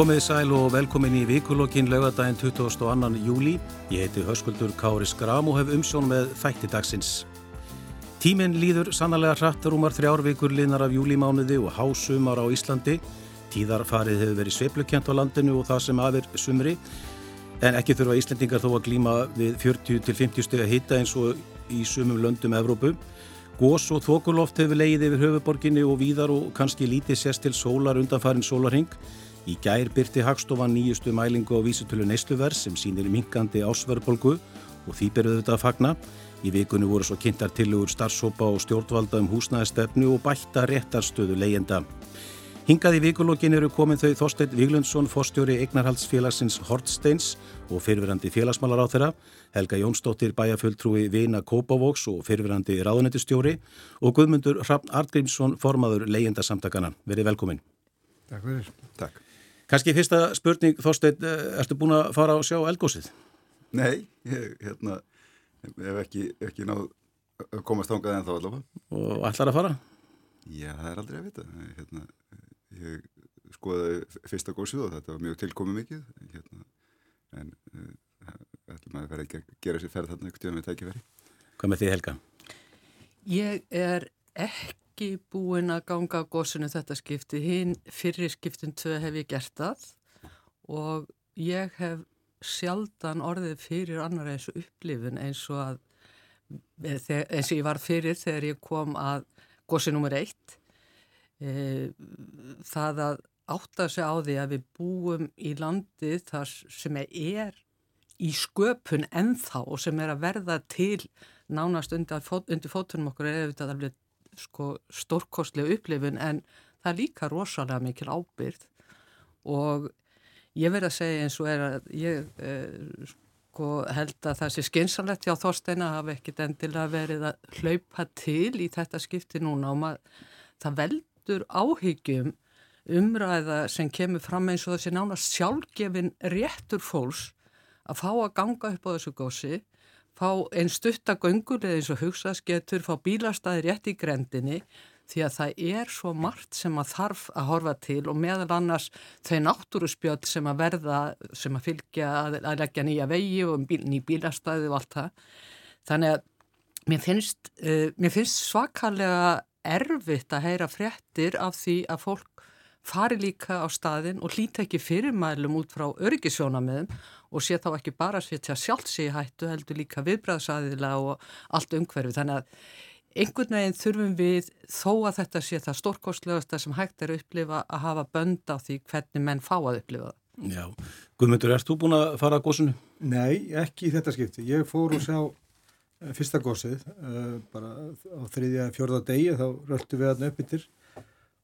Komið sæl og velkomin í vikulokkin laugadaginn 22. júli. Ég heiti Höskuldur Kári Skram og hef umsjón með þætti dagsins. Tíminn líður sannlega hratt rúmar þrjár vikur linar af júlimánuði og hásumar á Íslandi. Tíðarfarið hefur verið sveplukjent á landinu og það sem aðir sumri. En ekki þurfa Íslendingar þó að glíma við 40-50 steg að hitta eins og í sumum löndum Evrópu. Gós og þokuloft hefur leið yfir höfuborginni og víðar og kannski lítið sérst til sólar undanfarin sólarhing. Í gær byrti Hagstofan nýjustu mælingu á vísutölu neysluverð sem sínir minkandi ásverðbolgu og því berðu þetta að fagna. Í vikunni voru svo kynntar tilugur starfsópa og stjórnvalda um húsnæðistefnu og bætta réttarstöðu leyenda. Hingað í vikulókin eru komin þau Þorstein Víglundsson, fórstjóri Eignarhaldsfélagsins Hortsteins og fyrirverandi félagsmálar á þeirra, Helga Jónsdóttir bæjafulltrúi Vina Kópavóks og fyrirverandi ráðunetistjóri og Guðmundur Hrafn Artgrímsson, formaður leyendasamtakana. Verið velkomin. Takk fyrir. Takk. Kanski fyrsta spurning, Þorstein, ertu búin að fara og sjá elgósið? Nei, ég hérna, hef ekki, ekki náð að komast ángað en þá allavega. Og ætlar að fara? Já, það er aldrei að vita. Hérna, ég skoðaði fyrsta gósið og þetta var mjög tilkomið mikið hérna, en uh, ætlum að vera ekki að gera sér ferð þarna ekkert í að með tækifæri. Hvað með því Helga? Ég er ekki búin að ganga gósinu þetta skipti, hinn fyrir skiptin tvö hef ég gert það og ég hef sjaldan orðið fyrir annar eins og upplifin eins og að eins og ég var fyrir þegar ég kom að gósi nummer eitt. E, það að átta sig á því að við búum í landið þar sem er í sköpun ennþá og sem er að verða til nánast undir, undir fótunum okkur er auðvitað alveg sko, stórkostlega upplifun en það er líka rosalega mikil ábyrð og ég verð að segja eins og er að ég eh, sko, held að það sé skynsalegt hjá Þorsteina hafa ekkit endilega verið að hlaupa til í þetta skipti núna. Og maður, það veldur áhyggjum umræða sem kemur fram eins og þessi nánast sjálfgefin réttur fólks að fá að ganga upp á þessu gósi, fá einn stuttagöngur eða eins og hugsaðsgetur, fá bílastæði rétt í grendinni því að það er svo margt sem að þarf að horfa til og meðal annars þau náttúruspjöld sem að verða, sem að fylgja að, að leggja nýja vegi og bíl, ný bílastæði og allt það. Þannig að mér finnst, uh, mér finnst svakalega erfitt að heyra fréttir af því að fólk fari líka á staðin og hlýta ekki fyrirmælum út frá öryggisjónamiðum og sé þá ekki bara að setja sjálfsíði hættu heldur líka viðbræðsæðila og allt umhverfi. Þannig að einhvern veginn þurfum við þó að þetta sé það stórkostlegasta sem hægt er að upplifa að hafa bönd á því hvernig menn fá að upplifa það. Já, Guðmundur, erst þú búin að fara að gósinu? Nei, ekki í þetta skipti. Ég fór og sjá uh, fyrsta gósið, uh, bara á þriðja, fjörða degi, þá röldu við aðna upp yttir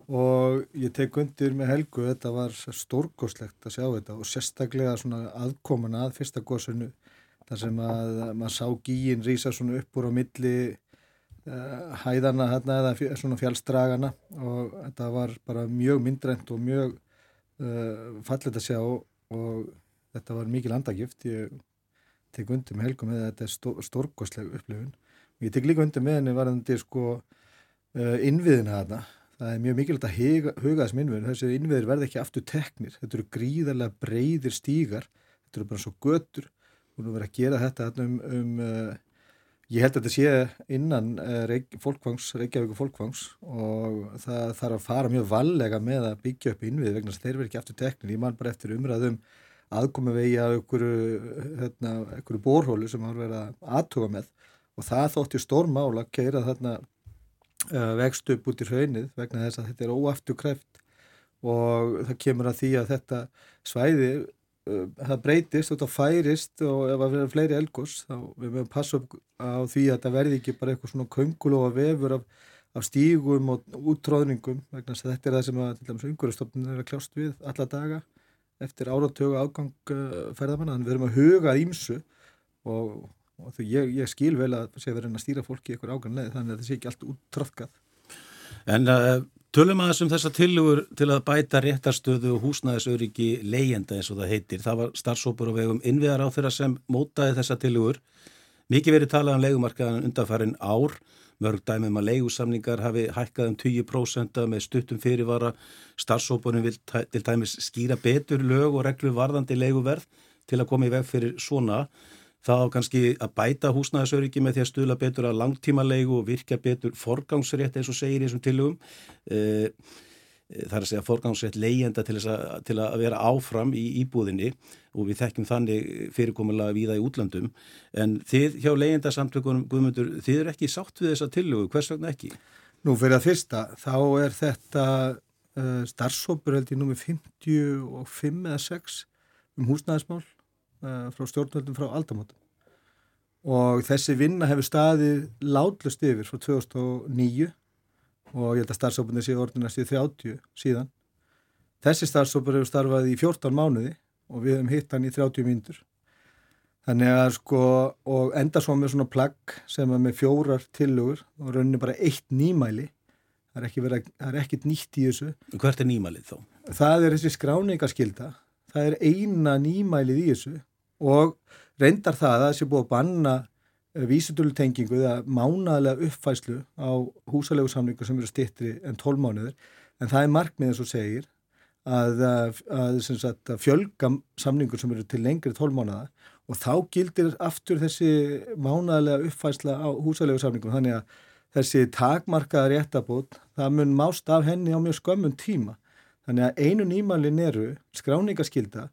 og ég tek undir með Helgu, þetta var stórkostlegt að sjá þetta og sérstaklega svona aðkomuna að fyrsta gósinu, þar sem að maður sá gíin rýsa svona upp úr á milli uh, hæðana hérna eða svona fjálstragana og þetta var bara mjög myndrænt og mjög uh, fallet að sjá og þetta var mikil andagift. Ég tek undir með Helgu með þetta stó, stórkostleg upplifun. Og ég tek líka undir með henni varðandi sko uh, innviðina þarna það er mjög mikilvægt að huga, huga þessum innviður þessi innviður verði ekki aftur teknir þetta eru gríðarlega breyðir stígar þetta eru bara svo götur og nú verður að gera þetta um, um uh, Ég held að þetta sé innan uh, Reykj fólkvangs, Reykjavík fólkvangs og það þarf að fara mjög vallega með að byggja upp innvið vegna þeir verður ekki aftur teknir. Ég man bara eftir umræðum aðkomi vegi að einhverju, hérna, bórhólu sem har verið að aðtuga með og það þótti stórmál að keira þarna vegst upp út í raunnið vegna þess að þetta er óafturkræft og það kemur að því að þetta svæði Uh, það breytist það færist og ef það verður fleiri elgos þá við mögum passa upp á því að það verði ekki bara eitthvað svona köngulóa vefur af, af stígum og úttróðningum vegna þess að þetta er það sem að umhverjastofnun er að kljást við alla daga eftir áratögu ágang uh, ferðamanna. Þannig við erum að huga ímsu og, og því ég, ég skil vel að það sé að stýra fólki eitthvað áganlega þannig að það sé ekki allt úttrafkað En uh, Tölum aðeins um þessa tilugur til að bæta réttarstöðu og húsnæðisöryggi leyenda eins og það heitir. Það var starfsópur á vegum innviðar á þeirra sem mótaði þessa tilugur. Mikið verið talað um leikumarkaðan undanfærin ár, mörg dæmum að leigusamningar hafi hækkað um 10% með stuttum fyrirvara, starfsópunum vil til dæmis skýra betur lög og reglu varðandi leiguverð til að koma í veg fyrir svona. Það á kannski að bæta húsnæðisöryggi með því að stuðla betur að langtíma leigu og virka betur forgangsrétt eins og segir í þessum tilugum. E það er að segja forgangsrétt leyenda til, að, til að vera áfram í íbúðinni og við þekkjum þannig fyrirkomulega viða í útlandum en þið hjá leyendasamtökunum Guðmundur, þið eru ekki sátt við þessa tillögu, hvers vegna ekki? Nú fyrir að fyrsta, þá er þetta uh, starfsópur held í númi 55 eða 6 um húsnæðismál frá stjórnvöldum frá aldamótum og þessi vinna hefur staðið látlust yfir frá 2009 og ég held að starfsópunni sé orðinast í 30 síðan. Þessi starfsópur hefur starfað í 14 mánuði og við hefum hitt hann í 30 mínutur. Þannig að sko, og enda svo með svona plagg sem er með fjórar tillögur og rauninni bara eitt nýmæli. Það er, ekki verið, það er ekkit nýtt í þessu. Hvert er nýmælið þá? Það er þessi skráningaskilda. Það er eina nýmælið í þessu og reyndar það að þessi búið að banna vísutölutengingu eða mánaðlega uppfæslu á húsalegu samlingu sem eru stittri en 12 mánuður en það er markmið eins og segir að, að, að, að fjölga samlingur sem eru til lengri 12 mánuða og þá gildir aftur þessi mánaðlega uppfæsla á húsalegu samlingu þannig að þessi takmarkaða réttabót það mun mást af henni á mjög skömmun tíma. Þannig að einu nýmalin eru skráningaskilda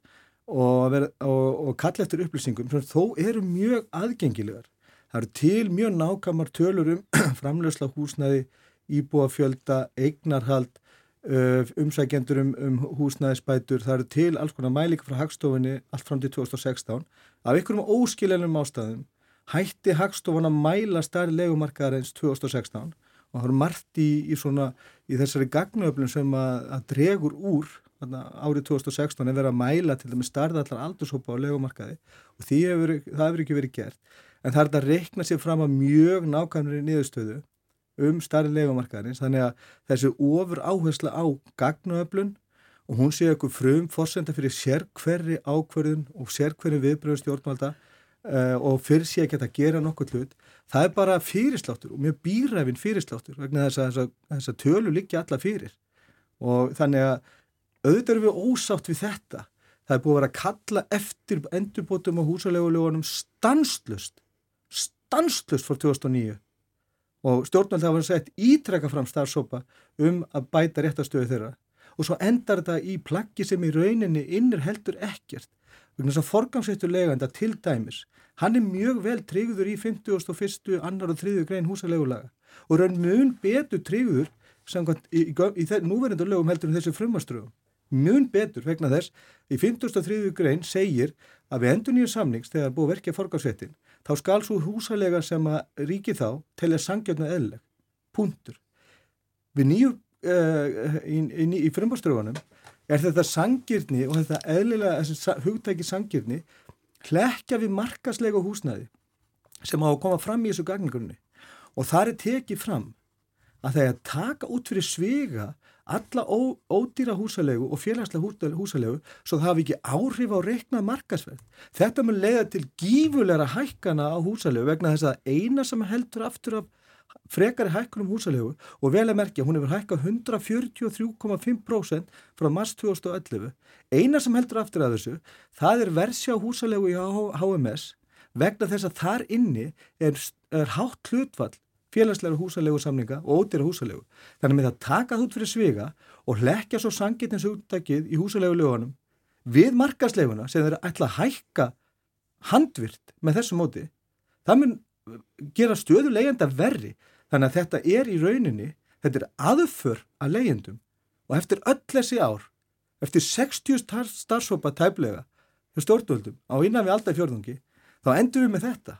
og, og, og kall eftir upplýsingum sem þó eru mjög aðgengilegar Það eru til mjög nákvæmar tölur um framlegsla húsnæði, íbúafjölda, eignarhald, umsækjendur um, um húsnæðisbætur. Það eru til alls konar mælíka frá Hagstofunni allt fram til 2016. Af einhverjum óskiljanum ástæðum hætti Hagstofun að mæla starri legumarkaðar eins 2016 og það eru margt í, í, svona, í þessari gagnaöflun sem að, að dregur úr árið 2016 að vera að mæla til dæmis starðallar aldurshópa á legumarkaði og hefur, það hefur ekki verið gert. En það er að reikna sér fram að mjög nákvæmri niðurstöðu um starri leifamarkaðarins þannig að þessi ofur áhersla á gagnuöflun og hún sé eitthvað frum fórsenda fyrir sérkverri ákverðun og sérkverri viðbröðu stjórnvalda uh, og fyrir sé ekki að gera nokkuð hlut það er bara fyrirsláttur og mjög býræfin fyrirsláttur vegna þess að þess að tölu liggja alla fyrir. Og þannig að auðvitað eru við ósátt við þetta það er búið að vera að kalla eftir endurbótum á húsalegulegunum stanslust stanslust fór 2009 og stjórnvöld hafa sett ítrekka fram starfsópa um að bæta réttastöðu þeirra og svo endar þetta í plaggi sem í rauninni innir heldur ekkert vegna þess að forgangsættu leganda til dæmis hann er mjög vel tryggður í 51. annar og 3. grein húsalegulaga og raun mun betur tryggður í, í, í, núverðindu lögum heldur en þessu frumaströgum mjög betur vegna þess í 53. grein segir að við endur nýju samnings þegar búið verkið forgangsættin þá skal svo húsalega sem að ríki þá telja sangjöfna eðleg. Puntur. Við nýju uh, í, í, í frumbáströfunum er þetta sangirni og þetta eðlilega hugtæki sangirni hlekja við markaslega húsnæði sem á að koma fram í þessu gagningunni og það er tekið fram að að taka út fyrir svega alla ó, ódýra húsalegu og félagslega húsalegu svo það hafi ekki áhrif á reiknað markasverð. Þetta mun leiða til gífulegra hækkana á húsalegu vegna þess að eina sem heldur aftur af frekari hækkunum húsalegu og vel að merkja, hún hefur hækkað 143,5% frá mars 2011. Eina sem heldur aftur af þessu, það er versja húsalegu í HMS vegna þess að þar inni er, er hátt hlutfall félagslega húsalegu samninga og ódýra húsalegu. Þannig með það taka þú fyrir sviga og hlekja svo sangitins úttakið í húsalegu lögunum við markasleguna sem þeir ætla að hækka handvirt með þessu móti. Það mun gera stöðu leyenda verri. Þannig að þetta er í rauninni, þetta er aðför að leyendum og eftir öll þessi ár, eftir 60 starfsópa tæplega hjá stjórnvöldum á innan við alltaf fjörðungi, þá endur við með þetta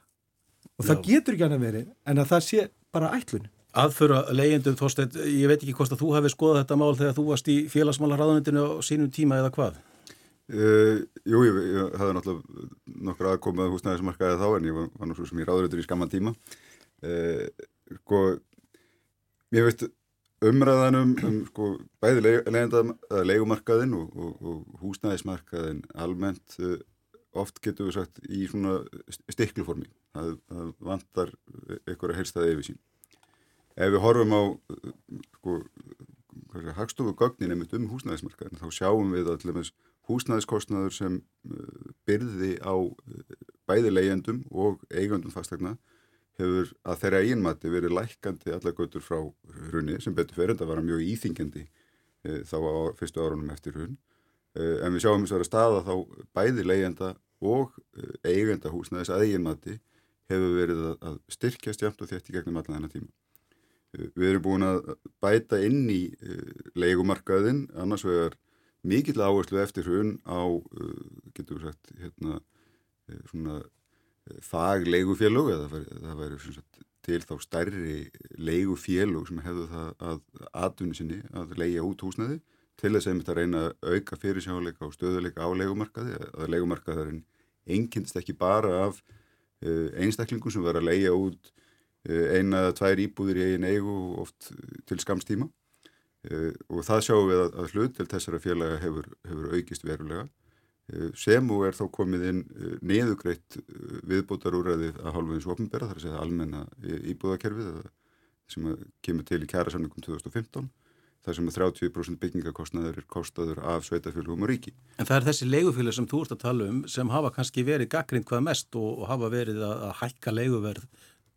og Já. það getur ekki annað verið en að það sé bara ætlun. Aðföra leyendum Þorstein, ég veit ekki hvort að þú hefði skoðað þetta mál þegar þú varst í félagsmálarraðanendinu á sínum tíma eða hvað? Uh, jú, ég, ég hafði náttúrulega nokkur aðkomað húsnæðismarkaði þá en ég var, var nú svo sem ég ráður í skamman tíma. Uh, sko, ég veist umræðanum um sko, bæði leigumarkaðin og, og, og húsnæðismarkaðin almennt uh, oft getur við sagt í svona stikluformi. Það, það vantar einhverja helstaði yfir sín. Ef við horfum á sko, hagstofu gögnin einmitt um húsnæðismarkaðin þá sjáum við að húsnæðiskostnaður sem uh, byrði á uh, bæði leyendum og eigandum fastegna hefur að þeirra einmati verið lækandi allar götur frá hrunni sem betur fyrir þetta að vera mjög íþingjandi e, þá á fyrstu árunum eftir hrunn e, en við sjáum þess að vera staða þá bæði leyenda og e, eigenda húsnaðis að einmati hefur verið að, styrkjast jæmt og þétt í gegnum allan þennan tíma. E, við erum búin að bæta inn í e, leikumarkaðin annars vegar mikill áherslu eftir hrunn á, e, getur við sagt, hérna svona fagleigufélög eða það væri til þá stærri leigufélög sem hefðu það að aðunni sinni að leia út húsnaði til þess að einmitt að reyna að auka fyrirsjáleika og stöðuleika á leigumarkaði að leigumarkaðarinn enginnst ekki bara af einstaklingum sem verður að leia út uh, eina eða tvær íbúðir í eigin eigu oft til skamstíma og það sjáum við að, hlut til þessara félaga hefur, hefur aukist verulega. Eh, sem og er þá komið inn eh, neðugreitt eh, viðbótarúræði að og ofnbæra, þar að segja almenna íbúðakerfið sem kemur til í kærasamningum 2015 þar sem að 30% byggingakostnaður er kostaður af sveitafélagum og ríki. En það er þessi leigufélag sem þú ert að tala um sem hafa kannski verið gaggrind hvað mest og, og hafa verið að, að hækka leiguverð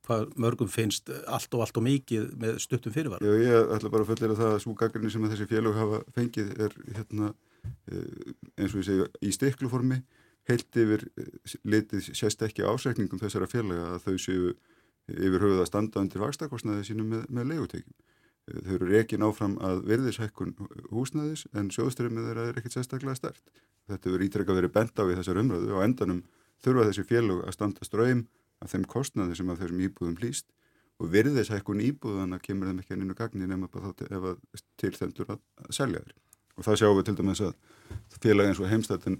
hvað mörgum finnst allt og allt og mikið með stuttum fyrirvar. Já, ég ætla bara að fullera það að svo gaggrinni sem þessi félag hafa fengið er hérna Eh, eins og ég segja í stikluformi heilt yfir eh, litið sérst ekki ásækningum þessara félaga að þau séu yfir höfuð að standa undir vakstakostnaði sínum með, með legutekim. Eh, þau eru rekin áfram að verðishækkun húsnaðis en sjóðströmmið þeirra er ekkert sérstaklega stert. Þetta verður ítrekka verið bent á í þessar umröðu og endanum þurfa þessi félag að standa ströym af þeim kostnaði sem af þessum íbúðum hlýst og verðishækkun íbúðana kemur þeim ekki að nynnu gagni nema ef að tilþendur að selja þeirri og það sjáum við til dæmis að félag eins og heimstættin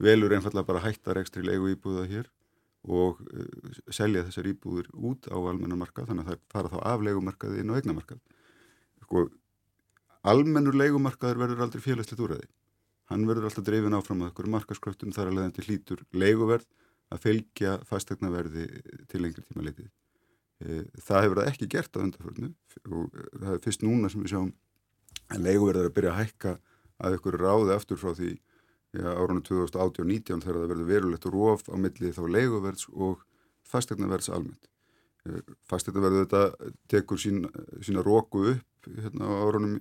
velur einfallega bara hættar ekstri leigu íbúða hér og uh, selja þessar íbúður út á almennamarkað þannig að það fara þá af leigumarkaði inn á eignamarkað sko, almennur leigumarkaður verður aldrei félagslegt úr að því hann verður alltaf drifin áfram að okkur markaskröftun þar að leiðan til hlítur leiguverð að fylgja fastegnaverði til lengri tíma litið e, það hefur það ekki gert á undarförnu og það er fyrst núna sem við sjáum að leiguverð er að byrja að hækka að ykkur ráði aftur frá því ja, árunum 2018-19 þegar það verður verulegt róf á millið þá leiguverðs og fastegnaverðs almennt. Eh, fastegnaverðu þetta tekur sín, sína róku upp hérna, á, árunum,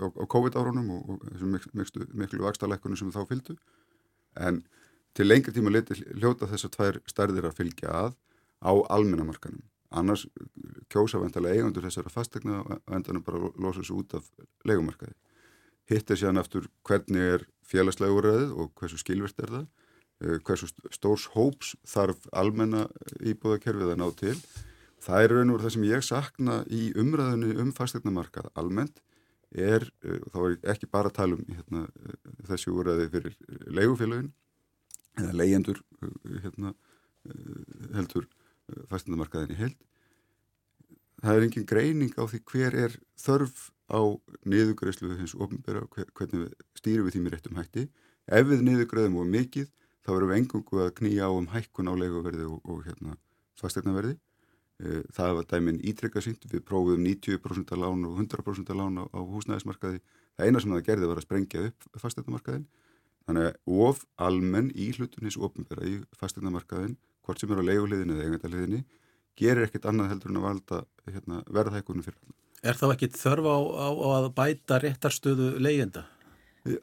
á, á COVID-árunum og, og þessum miklu, vakstalækkunum sem þá fylgdu en til lengri tíma liti hljóta þessar tvær stærðir að fylgja að á almennamarkanum. Annars kjósa vendalega eigundur þessara fastegna og endanum bara losa þessu út af leigumarkaði hitt er séðan aftur hvernig er félagslega úrræðið og hversu skilvirt er það, eh, hversu stórs hóps þarf almenna íbúðakerfið að ná til. Það er raun og það sem ég sakna í umræðinu um fastegnamarkað almennt er, eh, þá er ekki bara að tala um hérna, eh, þessi úrræði fyrir leigufélagin eða leyendur hérna, heldur fastegnamarkaðin í held. Það er engin greining á því hver er þörf á niðugræslu hins ofnbæra hvernig við stýrum við því með réttum hætti ef við niðugræðum og mikið þá verðum við engungu að knýja á um hækkun á leikuverði og, og hérna fastegnaverði e, það var dæmin ítrekka sínt við prófum 90% að lána og 100% að lána á húsnæðismarkaði. Það eina sem það gerði var að sprengja upp fastegnamarkaðin þannig að of almenn í hlutun hins ofnbæra í fastegnamarkaðin hvort sem er á leikuliðinni eða eigandaliðinni gerir ekkert annað heldur en að valda hérna, verðhækkunum fyrir allar Er þá ekki þörf á, á, á að bæta réttarstöðu leyenda? E,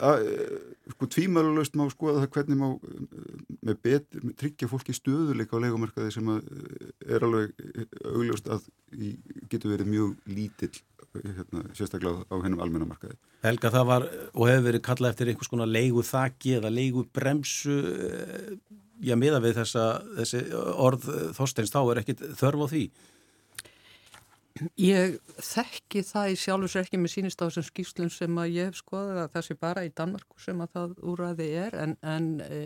sko tvímælulegst má skoða það hvernig má með betur, með tryggja fólki stöðuleika á leikumarkaði sem er alveg augljóst að getur verið mjög lítill hérna, sérstaklega á hennum almennamarkaði. Helga það var og hefur verið kallað eftir einhvers konar leigu þakki eða leigu bremsu já miða við þessa, þessi orð Þorsteins þá er ekkit þörf á því? Ég þekki það í sjálfur sér ekki með sínist á þessum skýrslun sem að ég hef skoðað að það sé bara í Danmarku sem að það úræði er en, en e,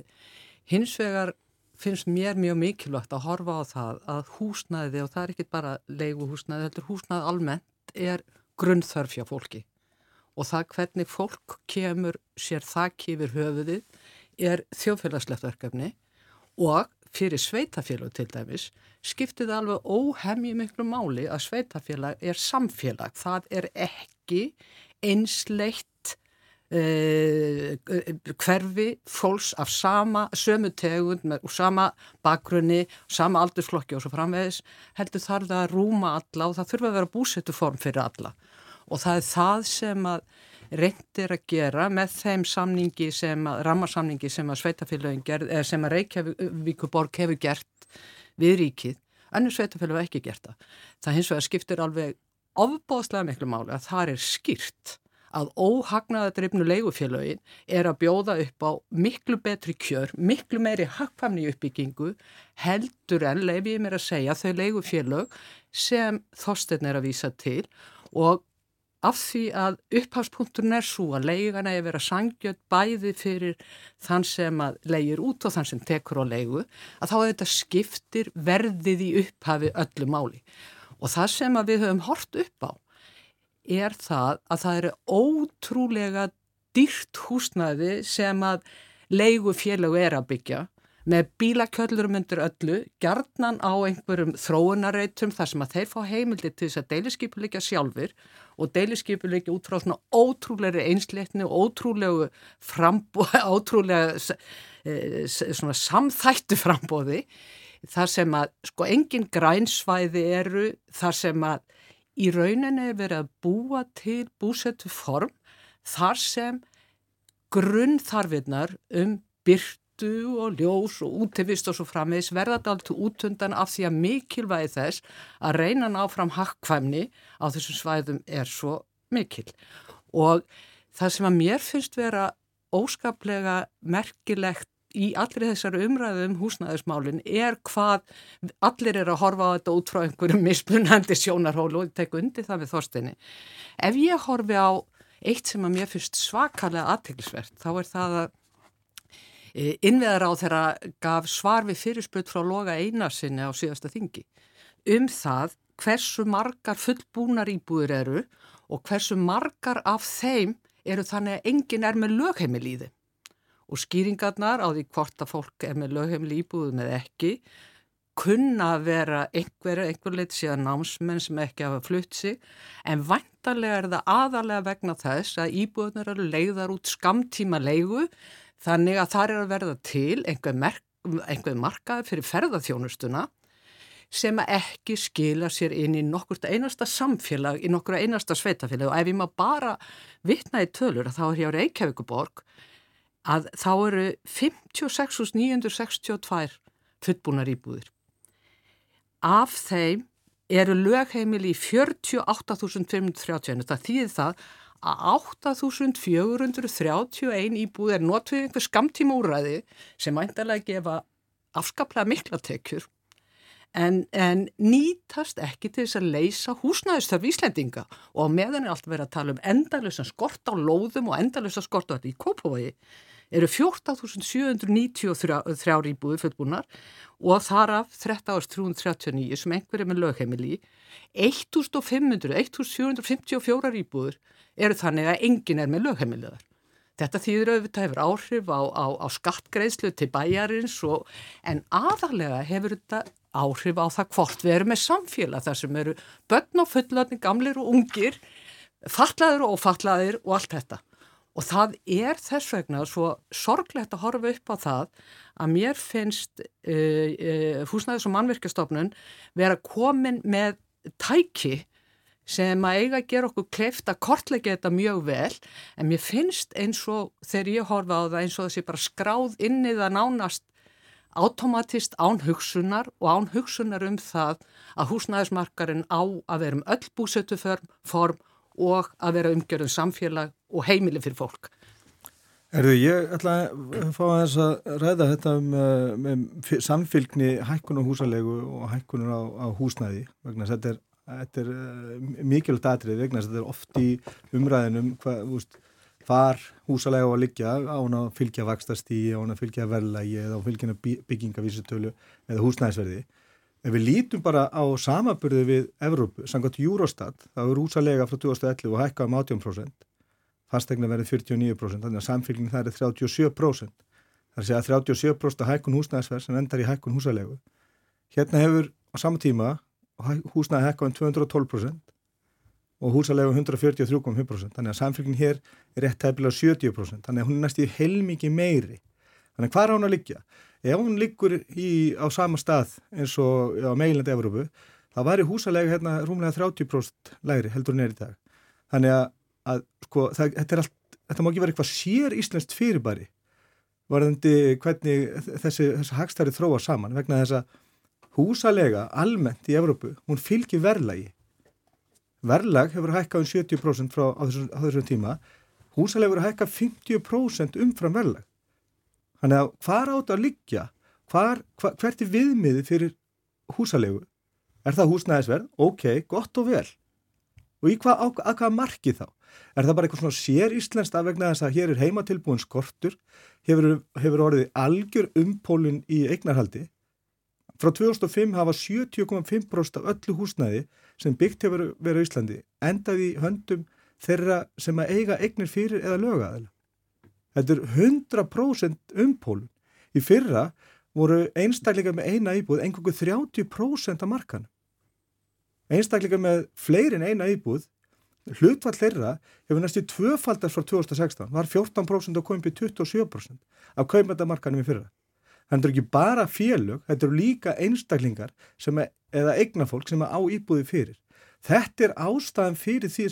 hins vegar finnst mér mjög mikilvægt að horfa á það að húsnæði og það er ekki bara leiguhúsnæði, þetta er húsnæði almennt er grunnþörf hjá fólki og það hvernig fólk kemur sér þakki yfir höfuðið er þjóðfélagslegt verkefni og fyrir sveitafélag til dæmis skiptið alveg óhemji miklu máli að sveitafélag er samfélag. Það er ekki einsleitt uh, hverfi fólks af sama sömu tegund með sama bakgrunni, sama aldursflokki og svo framvegis heldur þar það að rúma alla og það þurfa að vera búsettu form fyrir alla og það er það sem að reyndir að gera með þeim samningi sem að, rammarsamningi sem að sveitafélagin gerð, eða sem að Reykjavíkuborg hefur gert við ríkið, annir sveitafélag hefur ekki gert það. Það hins vegar skiptir alveg ofbóðslega miklu máli að það er skýrt að óhagnaðadrifnu leigufélagin er að bjóða upp á miklu betri kjör, miklu meiri hagfamni uppbyggingu heldur en leif ég mér að segja þau leigufélag sem Þorstein er að vísa til. Og af því að upphafspunkturinn er svo að leigana er verið að sangja bæði fyrir þann sem að leigir út og þann sem tekur á leigu að þá er þetta skiptir verðið í upphafi öllu máli. Og það sem að við höfum hort upp á er það að það eru ótrúlega dýrt húsnaði sem að leigu félög er að byggja. Með bílakjöllurum undir öllu, gjarnan á einhverjum þróunarreitum þar sem að þeir fá heimildi til þess að deiliskypuleikja sjálfur og deiliskypuleikja út frá svona ótrúlega einsleitni og ótrúlega frambóð, ótrúlega svona samþættu frambóði þar sem að sko engin grænsvæði eru þar sem að í rauninni er verið að búa til búsettu form þar sem grunnþarfinnar um byrt burtu og ljós og útivist og svo framvegs verða þetta alltaf útundan af því að mikilvægi þess að reyna ná fram hakkvæmni á þessum svæðum er svo mikil. Og það sem að mér finnst vera óskaplega merkilegt í allir þessari umræðum um húsnæðismálinn er hvað allir er að horfa á þetta út frá einhverjum mismunandi sjónarhólu og tek undir það við þorstinni. Ef ég horfi á eitt sem að mér finnst svakalega aðteglisvert þá er það að Eh, innveðar á þeirra gaf svar við fyrirspöld frá loga einarsinni á síðasta þingi um það hversu margar fullbúnar íbúður eru og hversu margar af þeim eru þannig að enginn er með lögheimil í þeim. Og skýringarnar á því hvort að fólk er með lögheimil íbúðu með ekki kunna að vera einhver, einhver leitt síðan námsmenn sem ekki hafa flutt sig en vantarlega er það aðalega vegna þess að íbúðunar eru leiðar út skamtíma leigu Þannig að það er að verða til einhver, einhver markaði fyrir ferðarþjónustuna sem ekki skila sér inn í nokkur einasta samfélag, í nokkur einasta sveitafélag og ef ég má bara vitna í tölur að þá er hér Reykjavíkuborg að þá eru 56.962 fullbúnar íbúðir. Af þeim eru lögheimil í 48.530, það þýðir það að 8.431 íbúð er notfið einhver skamtíma úræði sem mæntalega gefa afskaplega mikla tekjur en, en nýtast ekki til þess að leysa húsnæðistöf Íslendinga. Og meðan er allt verið að tala um endalösa skort á lóðum og endalösa skort á þetta í Kópavogi. Eru 14.793 íbúður fullbúnar og þar af 13.339 sem einhverjum er lögheimili 1.500, 1.754 íbúður eru þannig að enginn er með lögheimiliðar. Þetta þýður auðvitað hefur áhrif á, á, á skattgreðslu til bæjarins og, en aðalega hefur þetta áhrif á það hvort við erum með samfélag þar sem eru börn og fullarnir, gamlir og ungir, fallaður og ofallaður og allt þetta. Og það er þess vegna svo sorglegt að horfa upp á það að mér finnst uh, uh, húsnæðis og mannverkjastofnun vera komin með tæki sem að eiga að gera okkur kleift að kortleika þetta mjög vel en mér finnst eins og þegar ég horfa á það eins og þessi bara skráð inn í það nánast automatist án hugsunar og án hugsunar um það að húsnæðismarkarinn á að vera um öll búsettuform og að vera umgjörðum samfélag og heimili fyrir fólk. Erðu, ég ætla að fá að þess að ræða þetta um, um, um samfélgni hækkunar húsalegu og hækkunar á, á húsnæði vegna þetta er þetta er uh, mikilvægt aðrið vegna þetta er oft í umræðinum hvað, úst, hvar húsalega á að liggja á hann að fylgja vakstastíi á hann að fylgja verðlægi eða á fylgjana byggingavísutölu eða húsnæðisverði. Ef við lítum bara á samaburði við Evrópu, samkvæmt Eurostat þá er húsalega frá 2011 og hækka um 18% fastegna verið 49% þannig að samfélgin það er 37% Það er að segja 37% hækkun húsnæðisverð sem endar í hækkun húsalegu. Hérna hefur á sama tíma húsnæði hækkun 212% og húsalegu 143,5%. Þannig að samfélgin hér er rétt tæpilega 70%. Þannig að hún er næst í heilmikið meiri. Þannig að hvað er hún að liggja? Ef hún liggur í, á sama stað eins og á meilandi Evrópu, þá væri húsalega hérna rúmlega 30% lægri heldur í dag. Þannig að, að sko, það, þetta, allt, þetta má ekki vera eitthvað sér íslenskt fyrirbæri varðandi hvernig þessi, þessi hagstæri þróa saman vegna þess að húsalega almennt í Evrópu, hún fylgir verðlagi. Verðlag hefur hækkað um 70% frá, á, þessum, á þessum tíma, húsalega hefur hækkað 50% umfram verðlag. Þannig að hvað átt að liggja, hvar, hva, hvert er viðmiði fyrir húsalegu? Er það húsnæðisverð? Ok, gott og vel. Og í hvað, á, að hvað marki þá? Er það bara eitthvað svona sér íslenskt af vegna þess að hér er heimatilbúin skortur, hefur, hefur orðið algjör umpólun í eignarhaldi. Frá 2005 hafa 70,5% af öllu húsnæði sem byggt hefur verið á Íslandi endaði höndum þeirra sem að eiga eignir fyrir eða lögaðila. Þetta er 100% umpólun. Í fyrra voru einstakleika með eina íbúð engungu 30% af markan. Einstakleika með fleirin eina íbúð Hlutfall þeirra hefur næstu tvöfaldast frá 2016, var 14% og komið upp í 27% af kaupandamarkanum í fyrra. Þannig er ekki bara félög, þetta eru líka einstaklingar er, eða eignafólk sem er á íbúði fyrir. Þetta er ástæðan fyrir því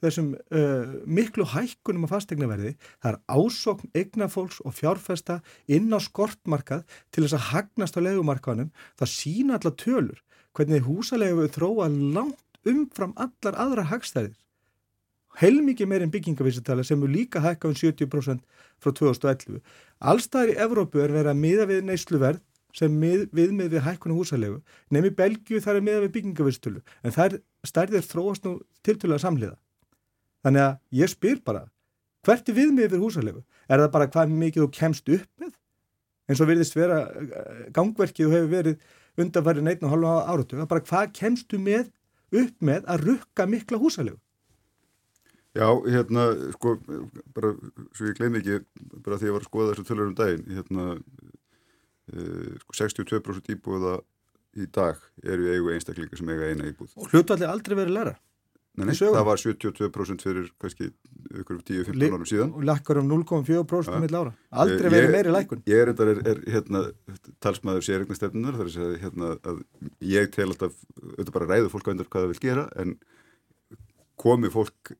þessum uh, miklu hækkunum á fastegnaverði. Það er ásokn eignafólks og fjárfesta inn á skortmarkað til þess að hagnast á legumarkanum. Það sína allar tölur hvernig húsalegu þróa langt umfram allar aðra hagstæðir heilmikið meirinn byggingavísitala sem er líka hækka um 70% frá 2011. Allstæðir í Evrópu er verið að miða við neysluverð sem mið, viðmið við hækkunum húsalegu nefnir Belgiu þar er miða við byggingavísitölu en það er stærðir þróast nú tiltölulega samliða. Þannig að ég spyr bara, hvert er viðmið við húsalegu? Er það bara hvað mikið þú kemst upp með? eins og virðist vera eh, gangverkið og hefur verið undanfærið neitt og halva áratu, bara hvað kemstu með upp með að rukka mikla húsalegu? Já, hérna, sko, bara, svo ég gleymi ekki, bara því að ég var að skoða þessu tölur um daginn, hérna, uh, sko, 62% íbúða í dag eru í eigu einstaklinga sem eiga eina íbúð. Og hlutalli aldrei verið læra? Nei, það var 72% fyrir kannski ykkur 10-15 árum síðan. Og lakkar um 0,4% ja. mill ára. Aldrei verið meiri lækun. Ég er, er, er hérna, talsmaður sérregnastefnunar, þar að, hérna, að ég tel alltaf, auðvitað bara ræðu fólk á endur hvað það vil gera, en komi fólk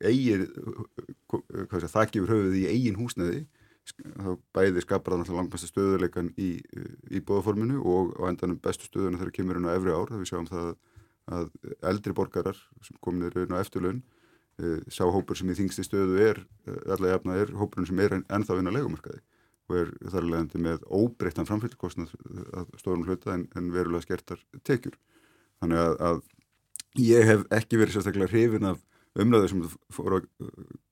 það gefur höfuð í eigin húsneði, þá bæði skapar það náttúrulega langbæsta stöðuleikan í, í bóðaforminu og á endanum bestu stöðuna þegar kemur inn á efri ár, það við sjáum það að eldri borgarar sem kominir raun á eftirlaun e, sá hópur sem í þingsti stöðu er eh, allega jafna er hópurinn sem er ennþá inn á leikumarkaði og er þar leðandi með óbreyttan framfyllkostnað að stórum hluta en, en verulega skertar tekjur. Þannig að, að ég hef ekki verið sérstaklega hrifin af umræðu sem fór að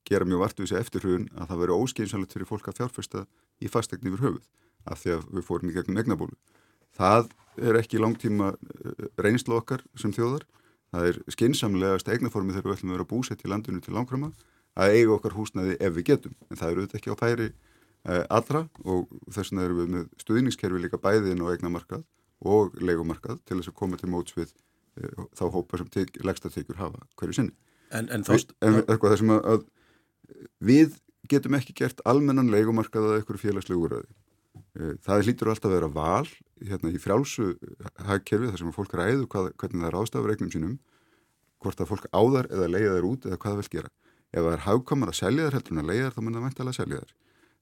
gera mjög vart við þessi eftirhugun að það veri óskeinsalegt fyrir fólk að fjárfesta í fastegni yfir höfuð af því að við fórum í gegnum egnabólu það er ekki langtíma eh, reynslu okkar sem þjóðar. Það er skinsamlegast eignaformi þegar við ætlum að vera búsett í landinu til langframa að eiga okkar húsnaði ef við getum. En það eru auðvitað ekki á færi eh, allra og þess vegna erum við með stuðningskerfi líka bæðin og eignamarkað og leikumarkað til þess að koma til móts við þá hópa sem leggsta tekur hafa hverju sinni En, en, þást, en eitthvað þessum að, að við getum ekki gert almennan leikumarkað að eitthvað félagslegu úrraði Eh, það hlýtur alltaf að vera val hérna, í frjálsu hagkerfi þar sem fólk ræðu hvað, hvernig það er ástafur eignum sínum, hvort að fólk áðar eða leiða þær út eða hvað það vil gera. Ef það er hagkomar að selja þær heldur en að leiða þær þá mun það mænt alveg að selja þær.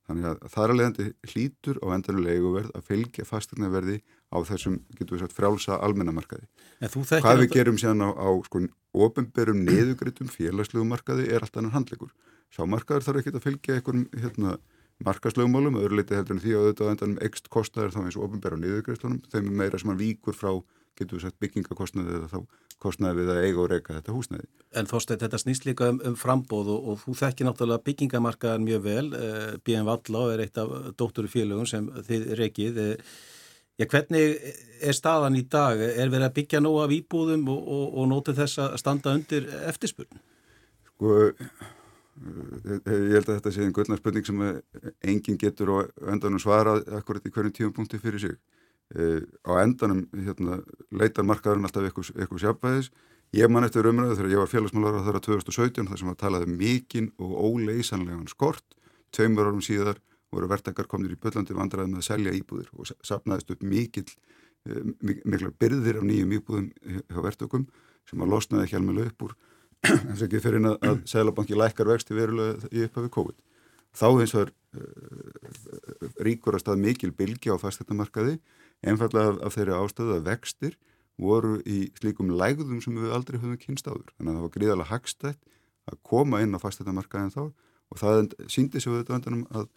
Þannig að það er að leiðandi hlýtur á endanum leiguverð að fylgja fastegnaverði á þessum, getur við sagt, frjálsa almennamarkaði. Hvað við gerum síðan á, á sko, ofinberum neðugritum félagslegum markaði er allt annan handlegur. Sámarkaður þarf ekki að fylgja einhverjum hérna, markaslögumálum, öðru leiti heldur en því að auðvitað endan ekst kostnæður þá eins og ofinbæra á niðurgreislunum, þeim er meira sem hann víkur frá, getur við sagt, byggingakostnæði eða þá kostnæði við að eiga og reyka þetta húsnæði. En Þorstein, þetta snýst líka um, um frambóð og, og þú þekkir náttúrulega byggingamarkaðan mjög vel, eh, BM Valla er eitt af dótturufélögum sem þið reykið. Eh, já, hvernig er staðan í dag? Er verið að byggja nóg af íbúðum og, og, og nótið þess að standa undir eftirspurn? Sko, Ég held að þetta sé einn gullna spurning sem enginn getur á endanum svara akkurat í hverjum tíum punkti fyrir sig. Á endanum hérna, leitar markaðurinn alltaf eitthvað sjálfbæðis. Ég man eftir umræðu þegar ég var félagsmálar á þeirra 2017 þar sem að talaði um mikinn og óleysanlegan skort. Tveimur árum síðar voru vertakar komnir í byllandi vandraði með að selja íbúðir og sapnaðist upp mikill, miklar byrðir af nýjum íbúðum hjá vertökum sem að losnaði hjálmilega upp úr þess að ekki fyrir að, að Sælabanki lækkar vexti verulega í upphafi COVID. Þá eins og er uh, ríkur að stað mikil bilgi á fastættamarkaði einfallega af, þeirri ástöðu að vextir voru í slíkum lægðum sem við aldrei höfum kynst áður. Þannig að það var gríðarlega hagstætt að koma inn á fastættamarkaðin þá og það síndi sig við þetta vandanum að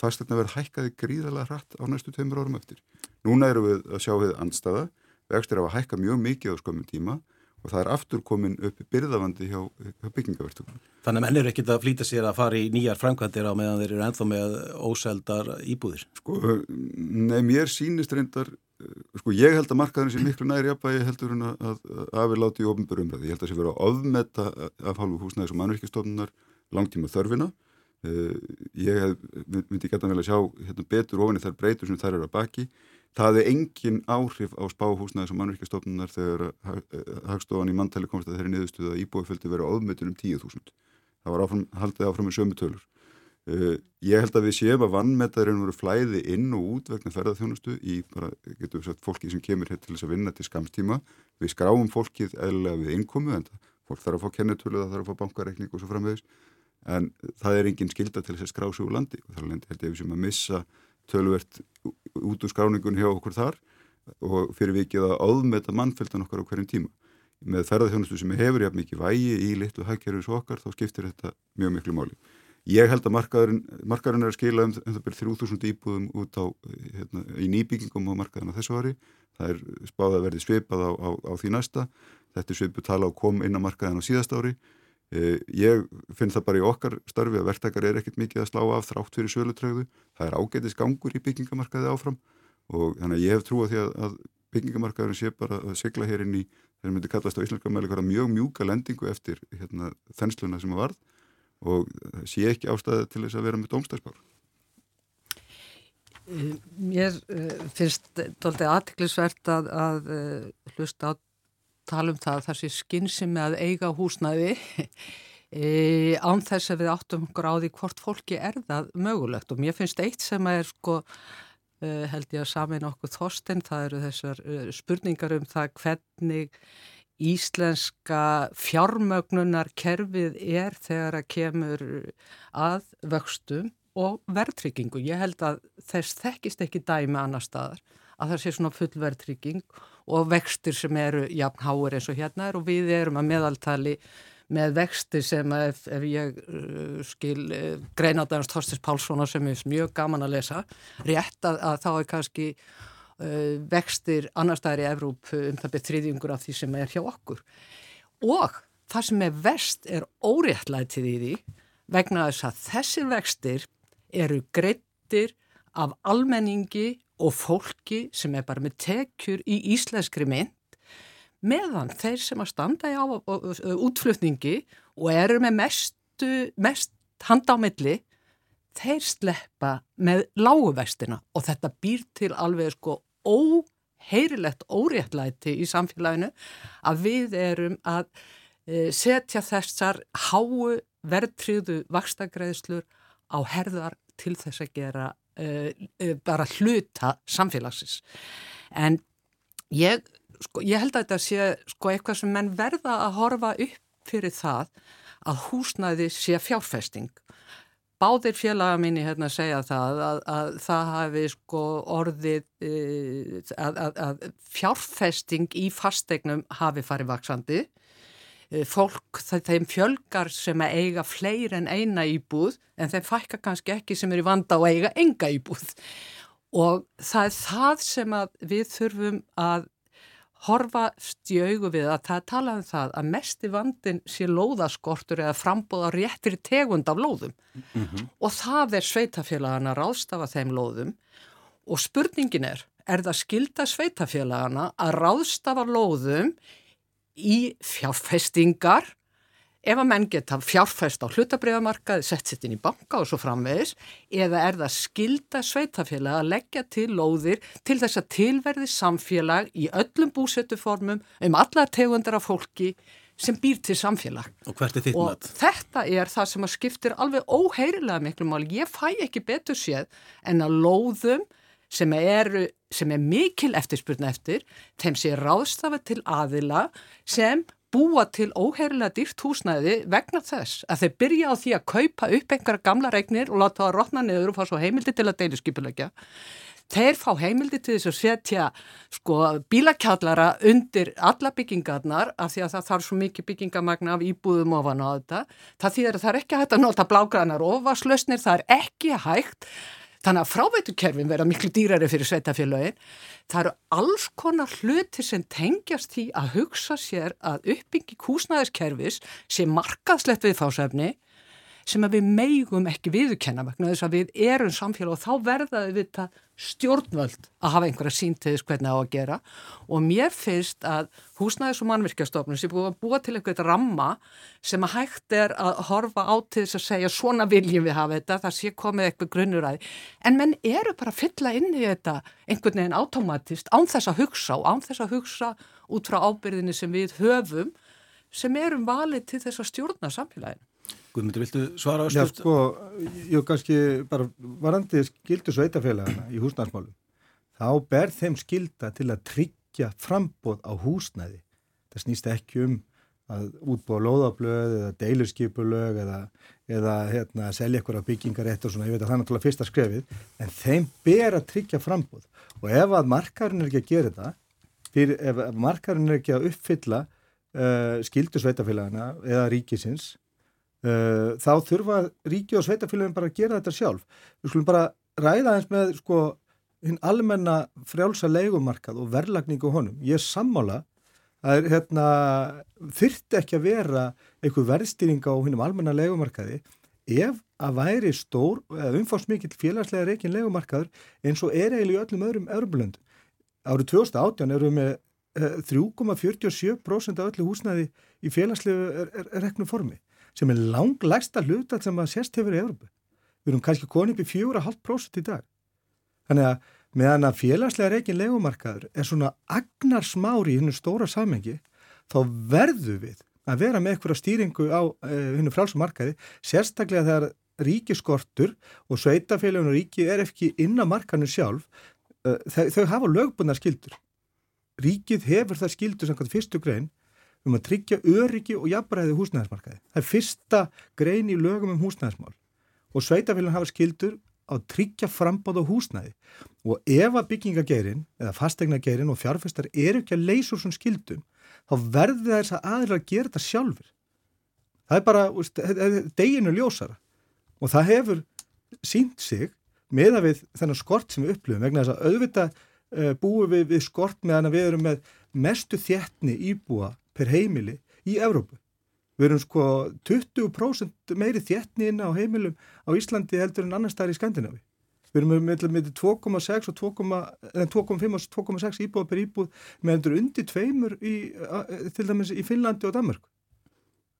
fastættina verði hækkaði gríðarlega hratt á næstu tveimur árum eftir. Núna eru við að sjá við andstaða, vextir hafa hækkað mjög mikið á skömmum tíma og það er aftur komin upp byrðavandi hjá, hjá byggingavertum. Þannig að menn eru ekkit að flýta sér að fara í nýjar framkvæmdir á meðan þeir eru enþá með óseldar íbúðir? Sko, nei, mér sínist reyndar, sko, ég held að markaðurinn sé miklu næri jafnvægi heldur en að, að afiláti í ofnbörum það. Ég held að það sé verið að ofmetta af hálfu húsnæðis og mannverkistofnunar langtíma þörfina. Ég myndi geta vel að sjá hérna, betur ofin í þær breytur sem þær eru að baki Það er engin áhrif á spáhúsnaði sem mannverkjastofnunar þegar hagstofan í manntæli komst að þeirri niðurstuða að íbúið verið áðmyndun um 10.000. Það var áfram, haldið áfram með sömu tölur. Uh, ég held að við séum að vannmetaðurinn voru flæði inn og út vegna ferðarþjónustu í bara, getur við sagt, fólki sem kemur hér til þess að vinna til skamstíma. Við skráum fólkið eðlega við innkomu, fólk þarf að fá kennetölu, það þarf að fá bankareikning og svo framvegis. En það er engin skilda til þess að skrá sig úr landi og þar held ég við sem að missa tölvert út úr skráningun hjá okkur þar og fyrir vikið að áðmeta mannfjöldan okkar á hverjum tíma. Með ferðarþjónustu sem hefur jafn mikið vægi í litlu hækjörðis okkar þá skiptir þetta mjög miklu máli. Ég held að markaðurinn, markaðurinn er að skila um, um það byrjum 3000 íbúðum út á hérna, í nýbyggingum á markaðina þessu ári. Það er spáð að verði svipað á, á, á því næsta. Þetta er svipað tala á kom inn á markaðina á síðast ári. Eh, ég finn það bara í okkar starfi að verktakar er ekkert mikið að slá af þrátt fyrir sölutrögðu. Það er ágætis gangur í byggingamarkaði áfram og þannig að ég hef trúið því að, að byggingamarkaðurinn sé bara að segla hér inn í þeir myndi kallast á íslenska meðlega hverja mjög mjúka lendingu eftir hérna, þensluna sem að varð og sé ekki ástæði til þess að vera með dómstæðspár. Eh, mér uh, finnst doldið aðtiklisvert að, að hlusta á tala um það þar sé skynsið með að eiga húsnæði. E, án þess að við áttum því hvort fólki er það mögulegt. Og mér finnst eitt sem er sko e, held ég að samin okkur þorstinn, það eru þessar e, spurningar um það hvernig íslenska fjármögnunar kerfið er þegar að kemur að vöxtum og verðtryggingu. Ég held að þess þekkist ekki dæmi annar staðar að það sé svona full verðtrygging og vextir sem eru jafn háir eins og hérna er og við erum að meðaltali með vextir sem ef, ef ég uh, skil uh, greinaðans Þorstis Pálssonar sem er mjög gaman að lesa rétt að, að þá er kannski uh, vextir annar staðar í Evróp um það beð þriðjungur af því sem er hjá okkur. Og það sem er vest er óréttlætið í því vegna þess að þessir vextir eru greittir af almenningi og fólki sem er bara með tekjur í íslenskri mynd meðan þeir sem að standa á útflutningi og eru með mestu, mest milli þeir sleppa með láguvestina og þetta býr til alveg sko óheirilegt óréttlæti í samfélaginu að við erum að e, setja þessar háu verðtryðu vakstagreðslur á herðar til þess að gera bara hluta samfélagsins. En ég, sko, ég held að þetta sé sko, eitthvað sem menn verða að horfa upp fyrir það að húsnæði sé fjárfesting. Báðir félaga minni hérna segja það að, að það hafi sko orðið að, að, að fjárfesting í fastegnum hafi farið vaksandi Eh, fólk, þeim fjölgar sem að eiga fleir en eina íbúð en þeim fækka kannski ekki sem er í vanda og eiga enga íbúð. Og það er það sem við þurfum að horfa stjögu við að það tala um það að mest í vandin sé lóðaskortur eða frambóða réttir tegund af lóðum. Mm -hmm. og það er sveitafélagana ráðstafa þeim lóðum. Og spurningin er, er það skilda sveitafélagana að ráðstafa lóðum í fjárfestingar ef að menn geta fjárfæst á hlutabriðamarkaði, sett sitt inn í banka og svo framvegis, eða er það skilda sveitafélag að leggja til lóðir til þess að tilverði samfélag í öllum búsettuformum um alla tegundar af fólki sem býr til samfélag. Og hvert er þitt og mat? þetta er það sem að skiptir alveg óheirilega miklu mál. Ég fæ ekki betur séð en að lóðum sem er, sem er mikil eftirspurna eftir, þeim sé ráðstafa til aðila sem búa til óheirilega dýrt húsnæði vegna þess að þeir byrja á því að kaupa upp einhverja gamla regnir og láta það að rotna niður og fá svo heimildi til að deiluskipulegja. Þeir fá heimildi til þess að setja sko bílakjallara undir alla byggingarnar af því að það þarf svo mikið byggingamagna af íbúðum ofan á þetta. Það þýðir að það er ekki hægt að nota blágranar ofaslösnir, það er ekki hægt Þannig að fráveiturkerfin verða miklu dýrari fyrir sveitafélagin. Það eru alls konar hluti sem tengjast því að hugsa sér að uppbyggi kúsnæðiskerfis sé markaðslegt við fásefni sem að við meigum ekki viðkenna vegna þess að við erum samfélag og þá verðaði við það stjórnvöld að hafa einhverja síntiðis hvernig á að gera og mér finnst að húsnæðis og mannvirkjastofnum sé búið að búa til eitthvað ramma sem að hægt er að horfa á til þess að segja svona viljum við hafa þetta, það sé komið eitthvað grunnuræði en menn eru bara að fylla inn í þetta einhvern veginn automatist án þess að hugsa og án þess að hugsa út frá ábyrðinni sem við höfum sem erum valið til þess að stjórna samfélaginu. Guðmundur, viltu svara östu? Já, sko, ég kannski bara varandi skildu sveitafélagana í húsnæðismálum. Þá ber þeim skilda til að tryggja frambóð á húsnæði. Það snýst ekki um að útbúa loðablöð eða deilurskipulög eða, eða hérna, selja ykkur á byggingarétt og svona, ég veit að það er náttúrulega fyrsta skrefið, en þeim ber að tryggja frambóð. Og ef að markarinn er ekki að gera þetta, fyrir, ef markarinn er ekki að uppfylla uh, skildu sveitafélagana eða ríkisins, þá þurfa ríki og sveitafélagin bara að gera þetta sjálf. Við skulum bara ræða eins með sko hinn almenna frjálsa leikumarkað og verðlagningu honum. Ég er sammála að hérna, þyrtti ekki að vera einhver verðstýringa á hinnum almenna leikumarkaði ef að væri stór eða umfáðsmikill félagslega reikin leikumarkaður eins og er eiginlega í öllum öðrum öðrumbulönd. Árið 2018 erum við með 3,47% af öllu húsnæði í félagslegu reknum formi sem er langlegsta hlutat sem að sérst hefur í Európa. Við erum kannski konið upp í 4,5% í dag. Þannig að meðan að félagslega reikin legumarkaður er svona agnar smári í hennu stóra samengi, þá verðu við að vera með eitthvað stýringu á hennu uh, frálsumarkaði, sérstaklega þegar ríkiskortur og sveitafélagun og ríki er ekki inn á markanu sjálf, uh, þau, þau hafa lögbundar skildur. Ríkið hefur það skildur sem fyrstu grein um að tryggja öryggi og jafnbræði húsnæðismarkaði. Það er fyrsta grein í lögum um húsnæðismál og sveitafélagin hafa skildur að tryggja frambáð á húsnæði og ef að byggingageirinn eða fastegnageirinn og fjárfestar eru ekki að leysa úr svona skildum þá verður þess að aðra að gera þetta sjálfur. Það er bara deginu ljósara og það hefur sínt sig með að við þennan skort sem við upplifum vegna þess að auðvitað uh, búum við, við skort meðan við erum með mestu þjettni íbúa per heimili í Evrópu. Við erum sko 20% meiri þjettni inn á heimilum á Íslandi heldur en annar staðar í Skandinavi. Við erum með, með 2,6 og 2,5 og 2,6 íbúða per íbúð með endur undir tveimur í, til dæmis í Finnlandi og Danmark.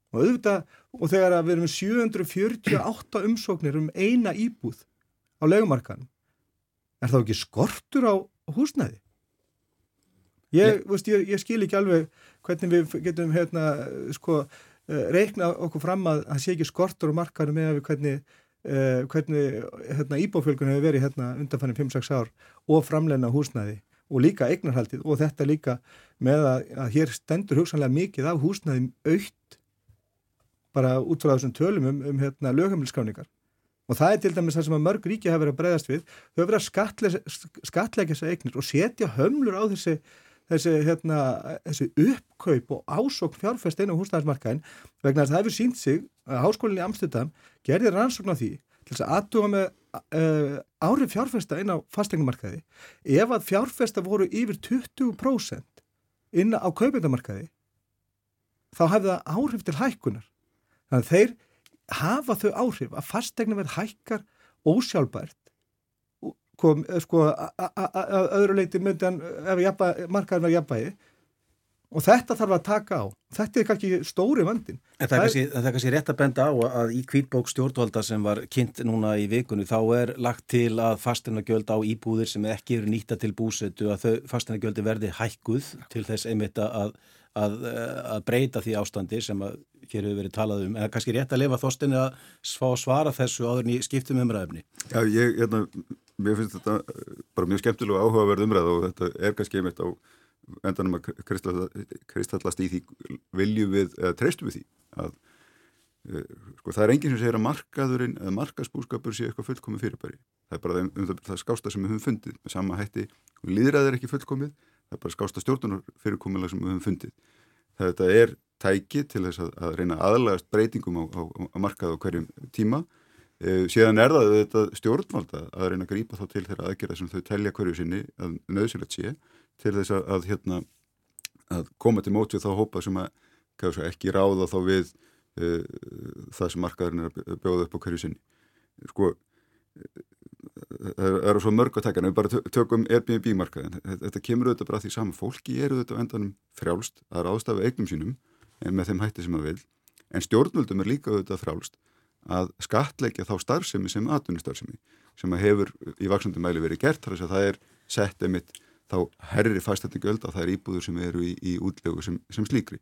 Og auðvitað, og þegar við erum með 748 umsóknir um eina íbúð á legumarkanum, er þá ekki skortur á húsnæði? Ég, veist, ég, ég skil ekki alveg hvernig við getum hérna, sko, reikna okkur fram að það sé ekki skortur og markaður með hvernig, uh, hvernig hérna, íbófjölgun hefur verið hérna, undanfannum 5-6 ár og framleina húsnæði og líka eignarhaldið og þetta líka með að, að hér stendur hugsanlega mikið af húsnæðim aukt bara út frá þessum tölum um, um hérna, lögheimilskráningar og það er til dæmis það sem að mörg ríki hafa verið að breyðast við. Þau hafa verið að skatleika þessar eignir og setja hömlur á þessi þessi, hérna, þessi uppkaup og ásokn fjárfæst einu húsnæðismarkaðin vegna þess að það hefur sínt sig að háskólinni Amsterdam gerði rannsókn á því til þess að aðtuga með uh, árið fjárfæsta inn á fastegnumarkaði ef að fjárfæsta voru yfir 20% inn á kaupindamarkaði þá hefði það áhrif til hækkunar. Þannig að þeir hafa þau áhrif að fastegna verð hækkar ósjálfbært kom, eh, sko, að öðru leiti myndi hann, ef markaðin var jafnbæði, og þetta þarf að taka á. Þetta er kannski stóri vandin. En það er, kannski, það er kannski rétt að benda á að í kvítbók stjórnvalda sem var kynnt núna í vikunni þá er lagt til að fastinagjöld á íbúðir sem ekki eru nýta til búsetu að þau fastinagjöldi verði hækkuð til þess einmitt að, að, að breyta því ástandi sem að hér hefur verið talað um. En það er kannski rétt að lifa þóstinni að svara þessu áður en í skiptum umræðumni. Já, ég, hérna, mér finnst þetta bara mjög skemmtilega og áhugaverð umræð og þetta er kannski einmitt á endanum að kristallast í því viljum við, eða treystum við því að uh, sko það er enginn sem segir að markaðurinn eða markaðsbúskapur sé eitthvað fullkomið fyrirbæri. Það er bara um, um það skásta sem við höfum fundið. Með sama hætti, líðræð er ekki fullkomið það er bara skásta stjórnunar fyrirkomulega sem við höfum fundið. Þetta er tæki til þess að, að reyna aðalagast breytingum á, á, á markað á hverjum tíma síðan er það þetta stjórnvalda að reyna að grípa þá til þeirra aðgerða sem þau telja hverju sinni að nöðsilegt sé til þess að, að, hérna, að koma til mót við þá hópa sem að segja, ekki ráða þá við uh, það sem markaðurinn er að bjóða upp á hverju sinni. Sko, það eru svo mörg að taka, en við bara tökum Airbnb-markaðin. Þetta kemur auðvitað bara því saman. Fólki eru auðvitað endanum frjálst að ráðstafa eignum sínum með þeim hætti sem það vil, en stjórnvöldum er líka auðvitað frjálst að skatleikja þá starfsemi sem atvinnustarfsemi sem að hefur í vaksandi mæli verið gert þar að það er sett emitt þá herri fæstætti göld á þær íbúður sem eru í, í útlegu sem, sem slíkri.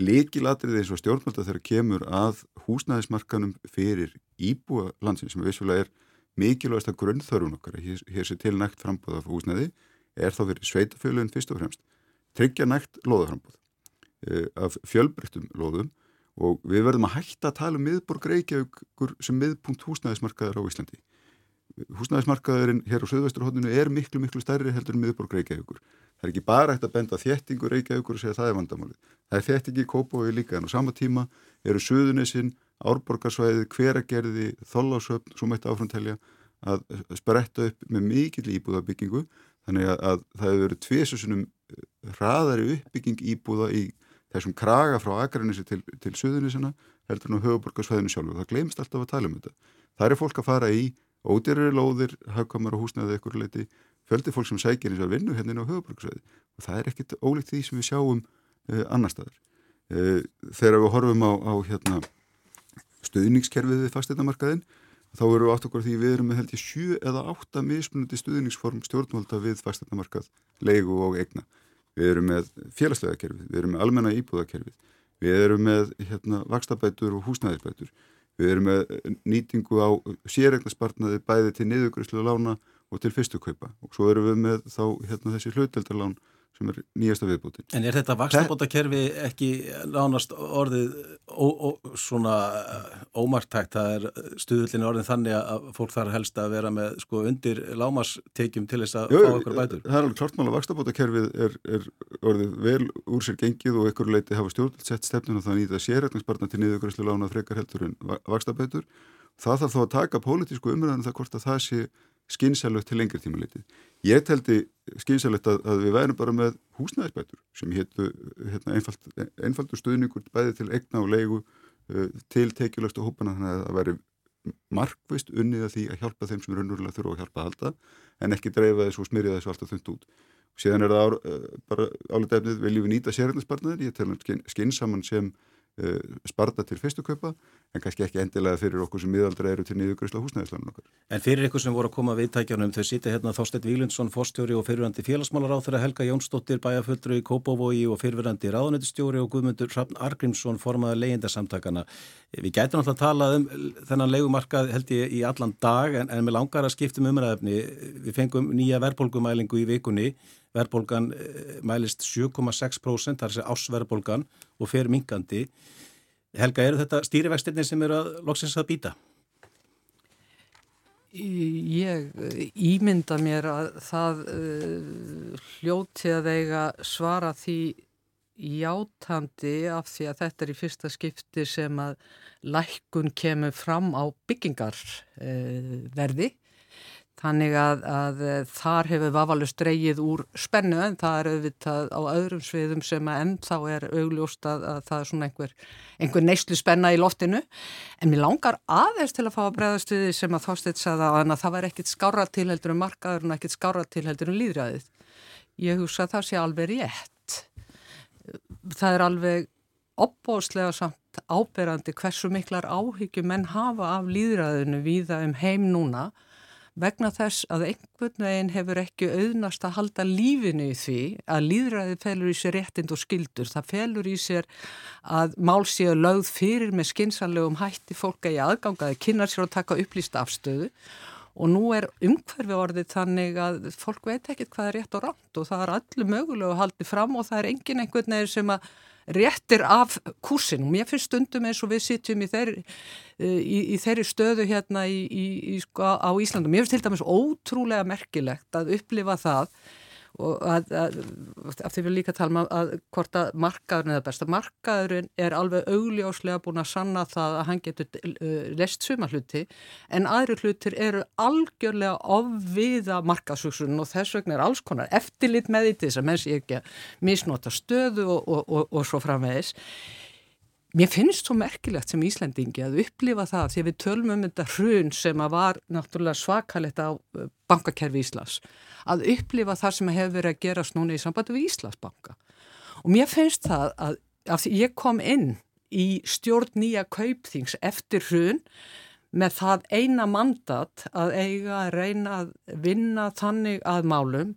Líkilatrið eins og stjórnmálta þegar kemur að húsnæðismarkanum fyrir íbúa landsin sem vissulega er mikilvægast að grunnþörun okkar hér, hér sé til nægt frambóð af húsnæði er þá fyrir sveitafölun fyrst og fremst. Tryggja nægt loðaframbóð e, af fjölbreyttum loðum og við verðum að hætta að tala um miðborg Reykjavíkur sem miðpunkt húsnæðismarkaðar á Íslandi húsnæðismarkaðurinn hér á Suðvesturhóttinu er miklu, miklu stærri heldur en miðborg Reykjavíkur. Það er ekki bara eftir að benda þéttingu Reykjavíkur og segja að það er vandamálið. Það er þéttingi í Kópavogi líka en á sama tíma eru Suðunisinn, Árborgarsvæði, Hveragerði, Þollásöfn, svo mætti áframtelja að spretta upp með mikil íbúðabyggingu þannig að, að það hefur verið tviðsusunum hraðari uppbygging íbúða í þessum kraga frá Akranissi til, til Suðunisina heldur á höfuborgarsvæðinu sjálfu. Það glemst alltaf að tala um þetta. Það er fólk að fara í ódýrari lóðir, hafkamar og húsnaðið ekkur leiti, fjöldi fólk sem sækir eins og vinnu hérna á höfuborgsvæði og það er ekkit ólíkt því sem við sjáum uh, annar staðar. Uh, þegar við horfum á, á hérna, stuðningskerfið við fasteinamarkaðin þá eru við átt okkur því við erum með held ég sju eða átta mismunandi stuðningsform stjórnvalda við fasteinamarkað, leigu og egna. Við erum með félagslega kerfið, við erum með almenna íbúðakerfið, við erum með hérna, vakstabætur og húsnæðisbætur. Við erum með nýtingu á sérregnarspartnaði bæði til niðugræslu lána og til fyrstu kaupa. Og svo erum við með þá hérna, þessi hlauteldarlán sem er nýjasta viðbútin. En er þetta vakstabótakerfi ekki nánast orðið ó, ó, svona ómartækt, það er stuðullin orðin þannig að fólk þarf helst að vera með sko undir lámastekjum til þess að Jú, fá okkur bætur? Það er alveg klart mál að vakstabótakerfið er, er orðið vel úr sér gengið og ykkur leiti hafa stjórnult sett stefnun og það nýta sérregnarspartna til niðurgræslu lána frekar heldur en vakstabætur. Það þarf þá að taka pólitísku umræðan um það hvort að það sé skynsælögt til lengri tíma litið. Ég teldi skynsælögt að, að við værum bara með húsnæðisbætur sem héttu hérna, einfald, einfaldur stuðningur bæði til egna og leigu uh, til tekjulegstu hópana þannig að það væri markvist unnið að því að hjálpa þeim sem er unnurlega þurfa að hjálpa að halda en ekki dreifa þessu og smyrja þessu alltaf þund út. Síðan er það á, uh, bara álið efnið viljum við nýta sérhætnarspartnaðir, ég tel um skynsaman sem sparta til fyrstu kaupa en kannski ekki endilega fyrir okkur sem miðaldra eru til niðurgröðsla húsnæðislanum okkar. En fyrir ykkur sem voru að koma viðtækjanum, þau sýti hérna Þorstedt Vílundsson, fórstjóri og fyrirverandi félagsmálar á þeirra Helga Jónsdóttir, bæjarfullru í Kópavogi og fyrirverandi ráðunættistjóri og Guðmundur Hrafn Argrímsson formaði leyendasamtakana. Við gætum alltaf að tala um þennan legumarkað held ég í allan dag en, en með langar að skiptum umræðefni. Við fengum nýja verðbólgumælingu í vikunni verðbólgan eh, mælist 7,6% þar sé ásverðbólgan og fer mingandi Helga, eru þetta stýrivextinni sem eru að loksins að býta? Ég ímynda mér að það uh, hljóti að eiga svara því játandi af því að þetta er í fyrsta skipti sem að lækkun kemur fram á byggingarverði. Uh, Þannig að, að eh, þar hefur vafalust dreyið úr spennu en það er auðvitað á öðrum sviðum sem að ennþá er augljóst að, að það er svona einhver, einhver neyslu spenna í loftinu. En mér langar aðeins til að fá að bregðast við því sem að Þorstedt sagða að það var ekkit skára tilheldur um markaður en ekkit skára tilheldur um líðræðið. Ég hugsa að það sé alveg rétt. það er alveg opbóðslega samt áberandi hversu miklar áhyggjum menn hafa af líðræðinu víða um heim núna vegna þess að einhvern veginn hefur ekki auðnast að halda lífinu í því að líðræði felur í sér réttind og skildur. Það felur í sér að mál séu lögð fyrir með skinsanlegum hætti fólk að ég aðgangaði kynnar sér að taka upplýst afstöðu og nú er umhverfi orðið þannig að fólk veit ekkert hvað er rétt og rátt og það er allir mögulega að haldi fram og það er engin einhvern veginn sem að réttir af kursinum. Mér finnst stundum eins og við sitjum í þeirri, eh, í, í þeirri stöðu hérna í, sko, á Íslandum. Mér finnst til dæmis ótrúlega merkilegt að upplifa það og að, að, að því við líka talum að, hvort að markaðurinn er það besta. Markaðurinn er alveg augljóslega búin að sanna það að hann getur uh, lest suma hluti en aðri hlutir eru algjörlega ofviða markaðsugsunum og þess vegna er alls konar eftirlit með því þess að menn sé ekki að misnota stöðu og, og, og, og svo framvegis. Mér finnst svo merkilegt sem Íslandingi að upplifa það því að við tölum um þetta hrun sem að var náttúrulega svakalegt á uh, bankakerfi Íslands að upplifa það sem hefur verið að gerast núna í sambandi við Íslandsbanka. Og mér finnst það að, að ég kom inn í stjórn nýja kaupþings eftir hrun með það eina mandat að eiga að reyna að vinna þannig að málum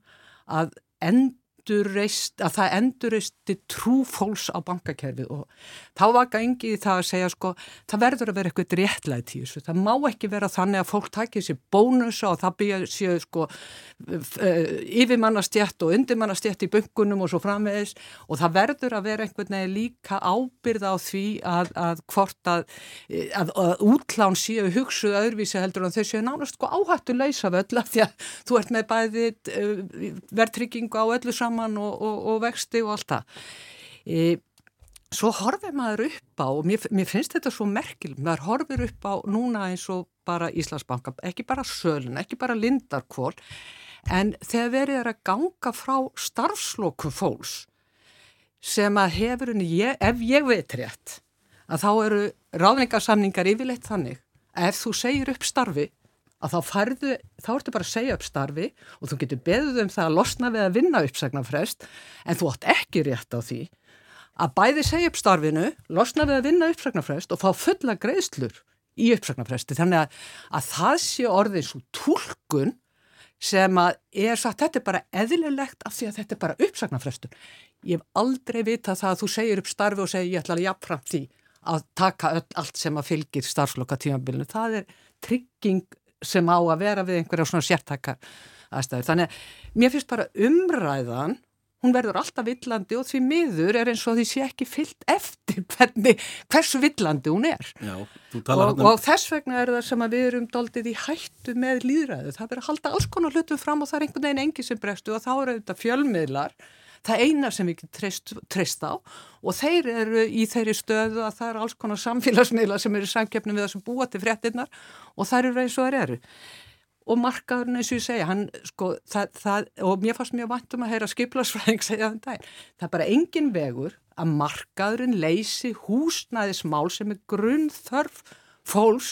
að enda endurreist, að það endurreisti trúfóls á bankakerfið og þá var gangið það að segja sko, það verður að vera eitthvað réttlægt í þessu, það má ekki vera þannig að fólk takir sér bónusa og það byrja sér sko yfirmannastjætt og undirmannastjætt í bunkunum og svo framvegis. Og það verður að vera einhvern veginn líka ábyrða á því að, að hvort að, að, að útlán séu hugsuð öðruvísi heldur en þau séu nánast sko áhættu lausa völl af því að þú ert með bæði uh, verðtryggingu á öllu saman saman og, og, og vexti og allt það. E, svo horfir maður upp á, og mér, mér finnst þetta svo merkil, maður horfir upp á núna eins og bara Íslandsbanka, ekki bara Sölun, ekki bara Lindarkvól, en þegar verið er að ganga frá starfslokum fólks sem að hefur henni, ef ég veit rétt, að þá eru ráðningarsamningar yfirleitt þannig að ef þú segir upp starfi að þá farðu, þá ertu bara að segja upp starfi og þú getur beðuð um það að losna við að vinna uppsagnarfrest en þú átt ekki rétt á því að bæði segja upp starfinu, losna við að vinna uppsagnarfrest og fá fulla greiðslur í uppsagnarfresti. Þannig að, að það sé orðið svo tólkun sem að er sagt þetta er bara eðlilegt af því að þetta er bara uppsagnarfrestun. Ég hef aldrei vitað það að þú segir upp starfi og segir ég ætla að jafnframt því að taka öll, allt sem að fylgir starfsloka tímabilinu. Það er trygging sem á að vera við einhverja svona sértakar aðstæður. Þannig að mér finnst bara umræðan, hún verður alltaf villandi og því miður er eins og því sé ekki fyllt eftir hvernig, hversu villandi hún er. Já, og, um... og þess vegna er það sem að við erum doldið í hættu með líðræðu. Það verður að halda alls konar hlutum fram og það er einhvern veginn engi sem bregstu og þá eru þetta fjölmiðlar það eina sem við treyst, treyst á. Og þeir eru í þeirri stöðu að það eru alls konar samfélagsmiðla sem eru samkeppnum við það sem búa til fréttinnar og það eru eins og það eru. Og markaðurinn eins og ég segja hann, sko, það, það, og mér fannst mjög vant um að heyra skiplasfræðing segja þann dag það er bara engin vegur að markaðurinn leysi húsnæðismál sem er grunn þörf fólks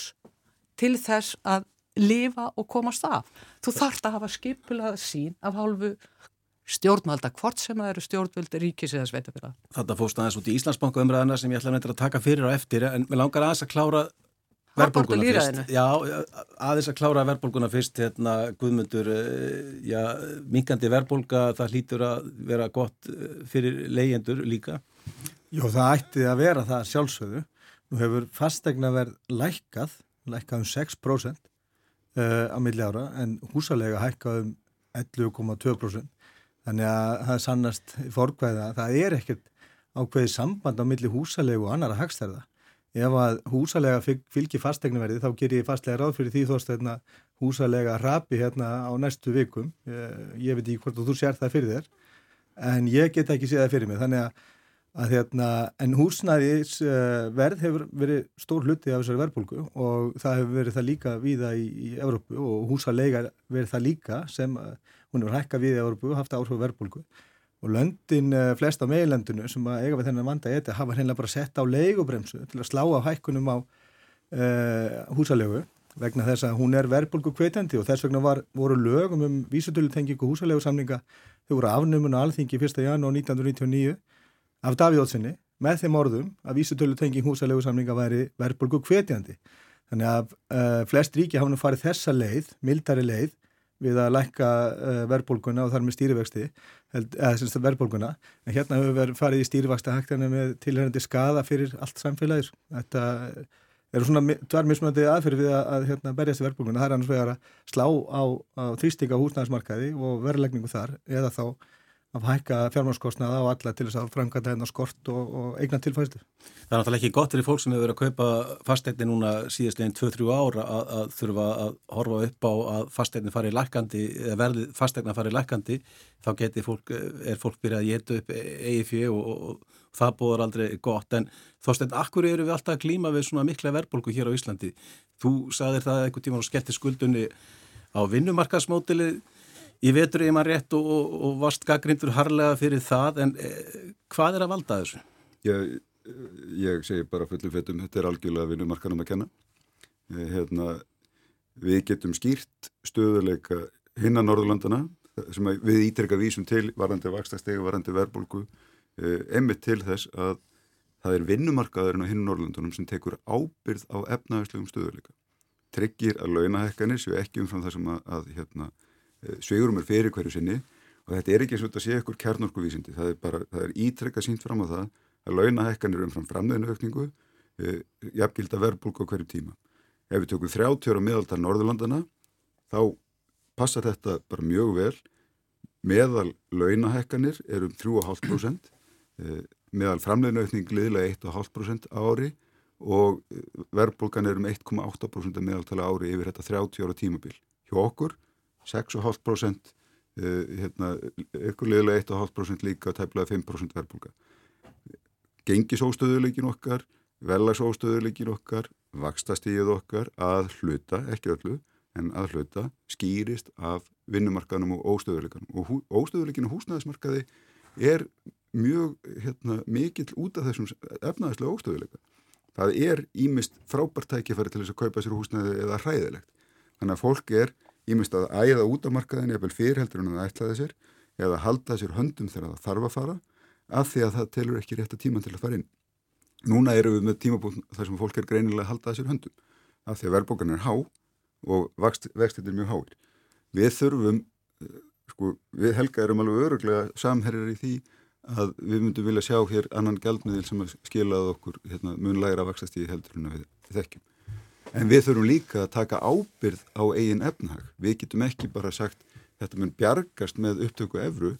til þess að lifa og komast af. Þú þarfst að hafa skipulað sín af hálfu stjórnvalda, hvort sem það eru stjórnvöldi ríkis eða sveitafélag. Þetta fóst aðeins út í Íslandsbanku umræðana sem ég ætla að taka fyrir og eftir en við langar aðeins að klára verðbólguna fyrst. Já, aðeins að klára verðbólguna fyrst, hérna Guðmundur, eh, já, minkandi verðbólga, það hlýtur að vera gott eh, fyrir leyendur líka. Jó, það ætti að vera það sjálfsögðu. Nú hefur fastegna verð lækkað, lækkað um 6% uh, eh, á milli ára en húsalega hækkað um 11,2%. Þannig að það sannast fórkvæða að það er ekkert ákveðið samband á milli húsalegu og annara hagstærða. Ef að húsalega fylgir fastegnaverði þá ger ég fastlega ráð fyrir því þóst hérna húsalega rapi hérna á næstu vikum. Ég, ég veit ekki hvort þú sér það fyrir þér en ég get ekki séð það fyrir mig. Þannig að, að hérna, en húsnæðis uh, verð hefur verið stór hluti af þessari verðbólgu og það hefur verið það líka víða í, í Evrópu og húsalega verið það líka sem að hún hefur hækkað við í Európu og haft áhrif verbulgu og löndin eh, flest á meilendinu sem að eiga við þennan vanda eitthvað hafa hennilega bara sett á leigubremsu til að slá á hækkunum á uh, húsalegu vegna þess að hún er verbulgu kveitandi og þess vegna var, voru lögum um vísutölutengingu húsalegu samninga þau voru afnumuna alþingi 1. janúar 1999 af Davíðótsinni með þeim orðum að vísutölu tenging húsalegu samlinga væri verðbólgu hvetjandi. Þannig að uh, flest ríki hafa nú farið þessa leið, mildari leið, við að lækka uh, verðbólguna og þar með stýrivexti, eða semst verðbólguna, en hérna hefur verið farið í stýrivexta hægtana með tilhengandi skada fyrir allt samfélagir. Þetta eru svona tvær mismunandi aðferð við að, hérna, berjast í verðbólguna. Það er annars vegar að slá á, á þrýsting á húsnæðismarkaði og verðlegningu þar eða þá að hækka fjármárskostnaða á alla til þess að framkvæmda hennar skort og, og eigna tilfæðstu. Það er náttúrulega ekki gott fyrir fólk sem hefur verið að kaupa fasteignir núna síðastleginn 2-3 ára að, að þurfa að horfa upp á að fasteignir farið lækandi, eða verðið fasteignar farið lækandi, þá getur fólk, er fólk byrjað að geta upp fjö og, og, og það búður aldrei gott. En þósteinn, akkur eru við alltaf að klíma við svona mikla verðbólku hér á Íslandi? Þú sagðir það eitthvað tíma og skellti skuldunni á vinnumarkaðsmótilið Ég vetur ég maður rétt og, og, og varst gaggrindur harlega fyrir það en eh, hvað er að valda þessu? Ég, ég segi bara fullum fettum, þetta er algjörlega vinnumarkanum að kenna. Eh, hérna, við getum skýrt stöðuleika hinnan Norðurlandana sem við ítrekka vísum til varandi vakstastegi, varandi verðbólku, eh, emmitt til þess að það er vinnumarkaðurinn á hinnan Norðurlandunum sem tekur ábyrð á efnaðarslegum stöðuleika. Tryggir að launahekkanir séu ekki umfram það sem að, að hérna, sveigurum er fyrir hverju sinni og þetta er ekki eins og þetta sé ykkur kjarnorkuvísindi, það er bara, það er ítrekka sínt fram á það að launahekkanir umfram framleiðinu aukningu, e, jafngild að verbulga hverju tíma. Ef við tökum 30 ára meðaltar Norðurlandana þá passar þetta bara mjög vel meðal launahekkanir er um 3,5% e, meðal framleiðinu aukning liðilega 1,5% ári og verbulgan er um 1,8% meðaltala ári yfir þetta 30 ára tímabil. Hjá okkur 6,5% uh, hérna, ykkur liðlega 1,5% líka tæmlega 5% verbulga gengisóstöðuleikin okkar velagsóstöðuleikin okkar vakstastíð okkar að hluta ekki öllu, en að hluta skýrist af vinnumarkanum og óstöðuleikanum og óstöðuleikin og húsnæðismarkaði er mjög hérna, mikill út af þessum efnaðislega óstöðuleika það er ímist frábært tækifæri til þess að kaupa sér húsnæði eða hræðilegt. Þannig að fólk er ímest að æða út á markaðin eða fyrirheldur en það ætlaði sér eða halda sér höndum þegar það þarf að fara af því að það telur ekki rétt að tíman til að fara inn. Núna eru við með tímabúin þar sem fólk er greinilega að halda sér höndum af því að verðbókan er há og vextit er mjög háir. Við þurfum, eh, sko, við helga erum alveg öruglega samherjar í því að við myndum vilja sjá hér annan gældmiðil sem að skilaði okkur hérna, mun læra að vaxast í heldur en við þekkjum. En við þurfum líka að taka ábyrð á eigin efnahag. Við getum ekki bara sagt þetta mun bjargast með upptöku efru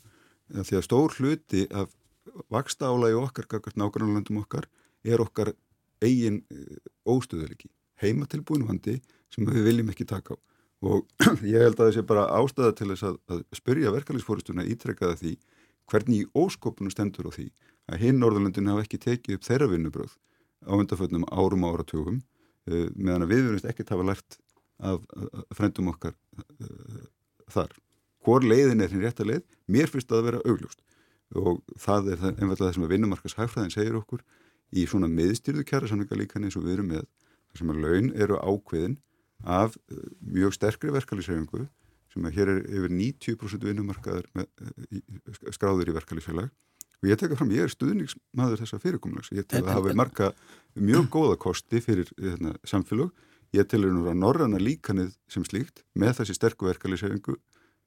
því að stór hluti af vaksta álægi okkar, nákvæmlega okkar, er okkar eigin eh, óstöðuleiki. Heimatilbúinu vandi sem við viljum ekki taka á. Og ég held að það sé bara ástæða til þess að, að spyrja verkefæliðsfórustuna ítrekkaða því hvernig í óskopunum stendur á því að hinn Norðurlöndin hafa ekki tekið upp þeirra vinnubröð á undarfötnum árum áratugum meðan að við verðumst ekkert hafa lært af, frendum okkar uh, þar. Hvor leiðin er hinn rétt að leið? Mér finnst að vera augljóst og það er einfallega það sem að vinnumarkas hægfræðin segir okkur í svona miðstyrðu kjæra samlinga líka eins og við erum með þar sem að laun eru ákveðin af uh, mjög sterkri verkalýshefingu sem að hér er yfir 90% vinnumarkaður skráður í verkalýsfélag og ég tekka fram, ég er stuðningsmaður þessa fyrirkomlags, ég tel að hafa marga mjög góða kosti fyrir hérna, samfélag, ég tel að norranna líkanið sem slíkt með þessi sterkuverkalisefingu,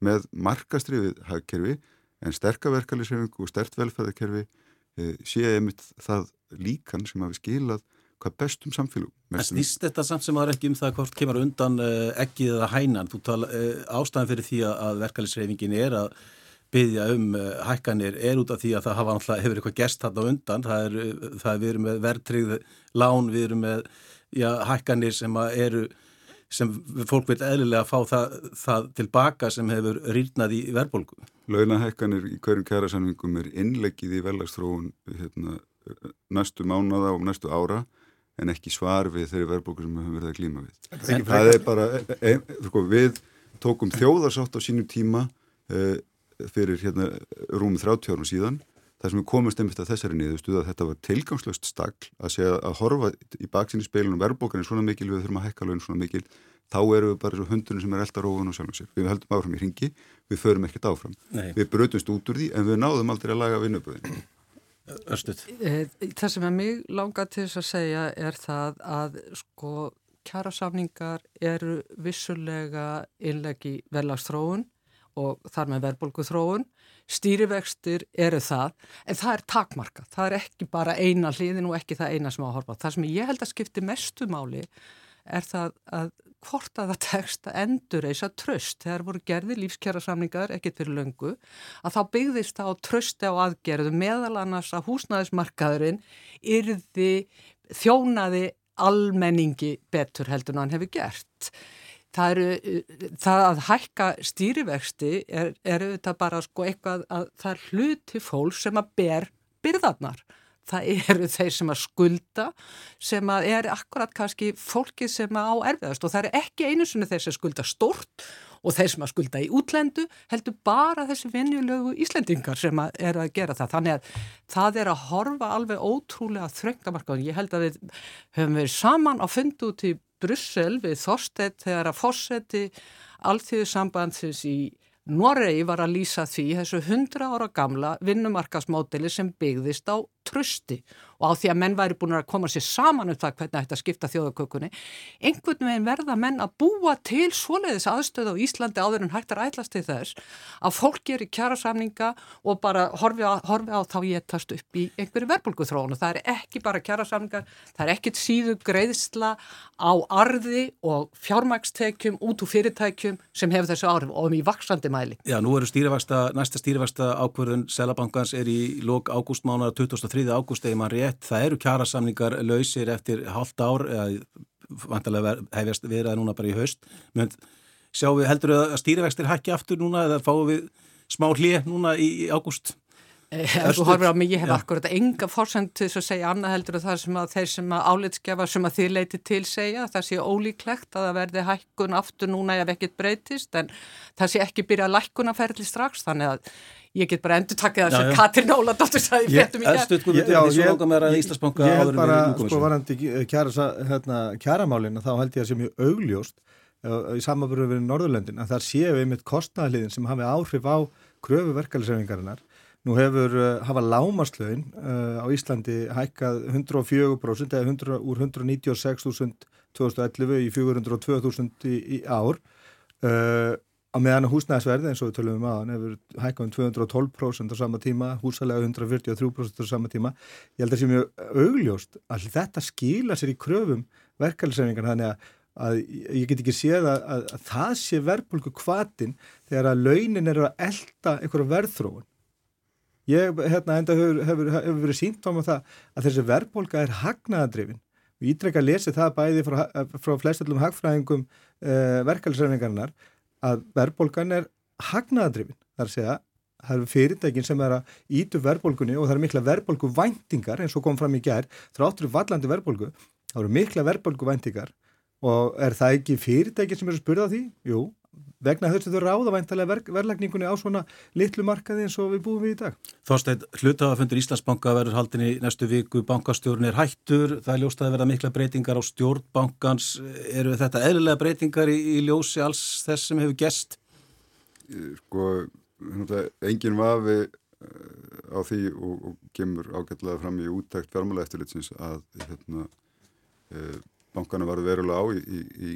með markastrifið hagkerfi, en sterkaverkalisefingu og stert velferðarkerfi e, sé einmitt það líkan sem hafi skilað hvað bestum samfélug. En snýst þetta samt sem aðra ekki um það hvort kemur undan uh, ekkið eða hænan? Þú tala uh, ástæðan fyrir því að verkalisreifingin er að byggja um uh, hækkanir er út af því að það hafa alltaf hefur eitthvað gerst þarna undan það er, uh, það er við erum með verðtryggð lán, við erum með já, hækkanir sem eru sem fólk vil eðlilega fá það, það tilbaka sem hefur rýrnað í verðbólgu. Launahækkanir í hverjum kærasamvingum er innleggið í velagstróun hérna, næstu mánada og næstu ára en ekki svar við þeirri verðbólgu sem við höfum verið að glíma við. Það, það er bara, e, e, sko, við tókum þjóðarsátt á sínum tíma e, fyrir hérna rúmið 30 árum síðan þar sem við komumst einmitt að þessari niðurstuð að þetta var tilgangslöst stagl að segja að horfa í baksinni speilunum verðbókan er svona mikil við þurfum að hekka lögn svona mikil þá eru við bara svo hundunum sem er elda róðun og sjálfum sér við höldum áfram í ringi, við förum ekkert áfram Nei. við brutumst út úr því en við náðum aldrei að laga vinnubröðin Örstuð. Eh, það sem er mig langa til þess að segja er það að sko kjærasamningar eru vissulega innlegi velagstróun og þar með verðbólgu þróun. Stýrivextir eru það, en það er takmarka. Það er ekki bara eina hliðin og ekki það eina sem á að horfa. Það sem ég held að skipti mestu máli er það að hvort að það tekst að endur eisa tröst þegar voru gerði lífskjara samningar ekkert fyrir löngu að þá byggðist á trösti á aðgerðu meðal annars að húsnæðismarkaðurinn yrði þjónaði almenningi betur heldur en hann hefur gert. Það, eru, það að hækka stýrivexti er, er auðvitað bara sko eitthvað að það er hluti fólk sem að ber byrðarnar. Það eru þeir sem að skulda sem að er akkurat kannski fólki sem að á erfiðast og það er ekki einu sinni þeir sem skulda stort og þeir sem að skulda í útlendu heldur bara þessi venjulegu Íslendingar sem að er að gera það. Þannig að það er að horfa alveg ótrúlega þröngamarkaðun. Ég held að við höfum verið saman á fundu út í Brussel við Þorstedt þegar að fórseti allþjóðu sambandsins í Noregi var að lýsa því þessu hundra ára gamla vinnumarkasmódeli sem byggðist á trösti og á því að menn væri búin að koma sér saman um það hvernig þetta skipta þjóðakökunni einhvern veginn verða menn að búa til svoleiðis aðstöð á Íslandi áður en hægt að ætlast til þess að fólk gerir kjærasamninga og bara horfi á, horfi á þá ég tast upp í einhverju verbulgu þróun og það er ekki bara kjærasamningar, það er ekkit síðu greiðsla á arði og fjármækstekjum út úr fyrirtækjum sem hefur þessu áhrif og um í vaksandi mæli. Já, nú eru stýrifasta, næsta stýrifasta ákverðun Selabankans er í lok ágústmánar 23. ágúst eða mann rétt, það eru kjærasamningar lausir eftir halvt ár eða vantarlega hefjast viðraði núna bara í haust. Menn sjáum við heldur að stýrivextir hækki aftur núna eða fáum við smá hlið núna í ágúst Ef þú horfir á mig, ég hef ja. akkurat enga fórsend til þess að segja annað heldur að það sem að þeir sem að álitskefa sem að þið leiti til segja, það sé ólíklegt að það verði hækkun aftur núna ef ekkit breytist en það sé ekki byrja að lækkuna ferli strax þannig að ég get bara endur takkið það sem Katrin Óladóttur sagði fréttum í gerð. Ég held bara, sko varandi hérna, kjæramálin þá held ég að sem ég augljóst í samanbyrju við Norðurlöndin að það séu einmitt kostnæðliðin sem hafi áhrif á kröfu verkefælisreifingarinnar Nú hefur uh, hafa lámaslögin uh, á Íslandi hækkað 104% eða 100, úr 196.000 2011 í 402.000 í, í ár uh, á meðan húsnæðsverði eins og við tölum um aðan hefur hækkað um 212% á sama tíma, húsalega 143% á sama tíma. Ég held að það sé mjög augljóst að þetta skila sér í kröfum verkefælisreifingar þannig að að ég get ekki séð að, að, að það sé verðbólku kvatin þegar að launin eru að elda einhverju verðþróun Ég, hérna, enda hefur, hefur, hefur verið sínt á mig það að þessi verðbólka er hagnaðandrifin. Við ítrekka að lesi það bæði frá, frá flestallum hagfræðingum eh, verkefælisreifingarnar að verðbólkan er hagnaðandrifin. Það er að segja, það eru fyrirtækin sem er að ítu verðbólkunni og það eru mikla verðbólku væntingar eins og kom fram í gerð, þráttur vallandi verðbólku, það eru mikla verðbólku væntingar og er það ekki fyrirtækin sem eru að spurða því? Jú, vegna þess að þau ráða væntalega ver, verðlagningunni á svona litlu markaði eins og við búum við í dag. Þorstein, hlutafafundur Íslandsbanka verður haldin í næstu viku, bankastjórn er hættur, það er ljóst að verða mikla breytingar á stjórnbankans, eru þetta eðlilega breytingar í, í ljósi alls þess sem hefur gest? Sko, enginn vafi eh, á því og, og gemur ágætlega fram í úttækt fjármála eftirlitsins að hérna, eh, bankana var verulega á í, í, í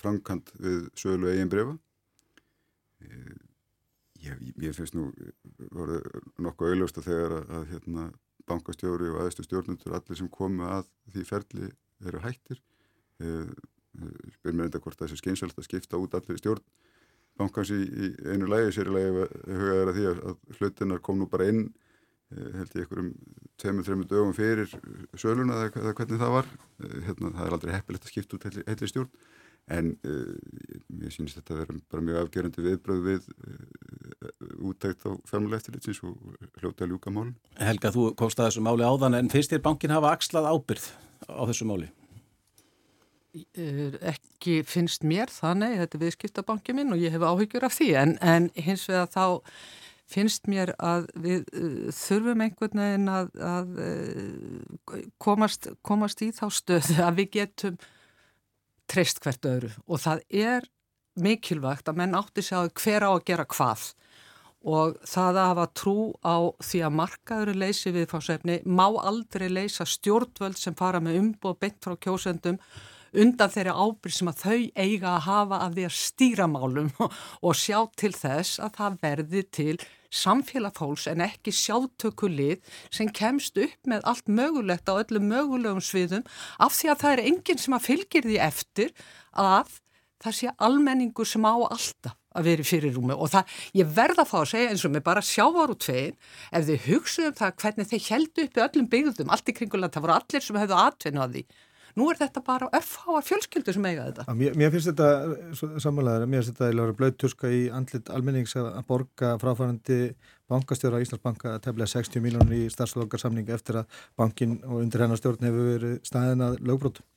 framkant við söglu eigin brefa eh, ég, finnst nú voru nokkuð auðljósta þegar að, að hérna, bankastjóri og aðeistu stjórnundur allir sem komu að því ferli eru hættir. Eh, eh, spyr mér enda hvort það sé skeinselt að skipta út allir stjórn bankans í, í einu lægi sér lægi hugaður að því að, hlutinnar kom nú bara inn held ég einhverjum tveimur, þreimur dögum fyrir söluna eða hvernig það var. Hérna, það er aldrei heppilegt að skipta út heitli stjórn en uh, ég sýnist þetta að vera bara mjög afgerandi viðbröð við uh, úttækt á fjármála eftirlitsins og hljóta að ljúka málun. Helga, þú komst að þessu máli áðan en finnst þér bankin hafa axlað ábyrð á þessu máli? Ekki finnst mér þannig, þetta er viðskiptabanki minn og ég hef áhyggjur af því en, en hins vegar þá finnst mér að við uh, þurfum einhvern veginn að, að uh, komast, komast í þá stöðu að við getum treyst hvert öðru. Og það er mikilvægt að menn átti sig á hver á að gera hvað. Og það að hafa trú á því að markaður leysi viðfáðsefni má aldrei leysa stjórnvöld sem fara með umboð beint frá kjósendum undan þeirri ábyrg sem að þau eiga að hafa af því að stýra málum og sjá til þess að það verði til samfélag fólks en ekki sjálftökulið sem kemst upp með allt mögulegt á öllum mögulegum sviðum af því að það er enginn sem að fylgir því eftir að það sé almenningur sem á alltaf að vera í fyrirrúmi. Og það, ég verða að fá að segja eins og mig bara sjávar út tvegin ef þið hugsuðum það hvernig þeir heldu upp í öllum byggðum, allt í kringulega, það voru allir sem hefðu atvinna að Nú er þetta bara öfháa fjölskyldu sem eiga þetta. Mér, mér finnst þetta samanlega, mér finnst þetta blöðtuska í andlit almennings að borga fráfærandi bankastjóra á Íslandsbanka að tefla 60 miljónur í starfslokarsamninga eftir að bankin og undir hennar stjórn hefur verið staðin að lögbrótum.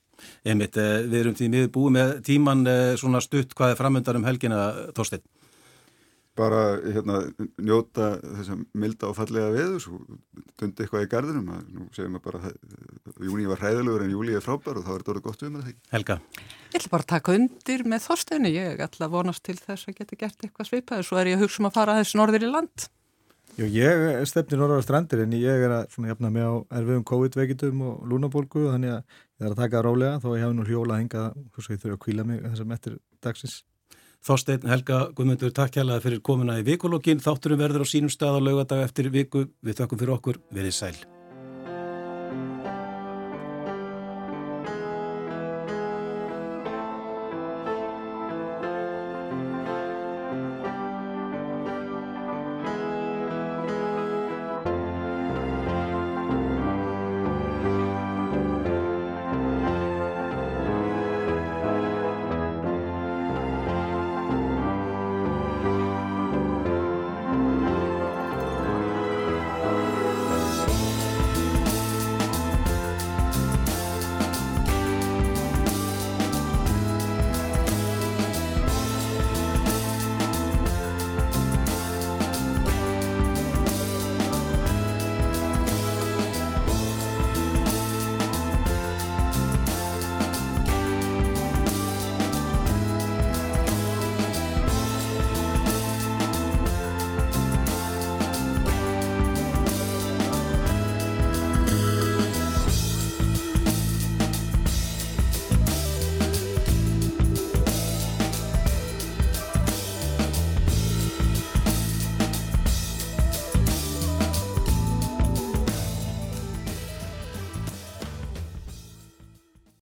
Einmitt, eh, við erum því miður búið með tíman eh, svona stutt hvað er framöndar um helgina, Þorstein bara hérna, njóta þess að milda og fallega veður svo dundi eitthvað í gardinum nú segjum við bara júni var hræðilegur en júli er frábær og þá er þetta orðið gott við með það Helga Ég ætla bara að taka undir með þorsteinu ég ætla að vonast til þess að geta gert eitthvað svipaði svo er ég að hugsa um að fara þess norður í land Jú, ég stefnir norður á strandir en ég er að svona jafna mig á erfiðum COVID-veikitum og lúnabólgu þannig að ég er að taka rálega þó ég hef nú hljóla hinga þess að ég þurfa að kvíla mig þessum eftir dagsins Þorstein Helga Guðmundur, takk hjálpa fyrir komuna í vikulokkin. Þátturum verður á sínum stað á laugadag eftir viku. Við þakkum fyrir okkur. Verið sæl.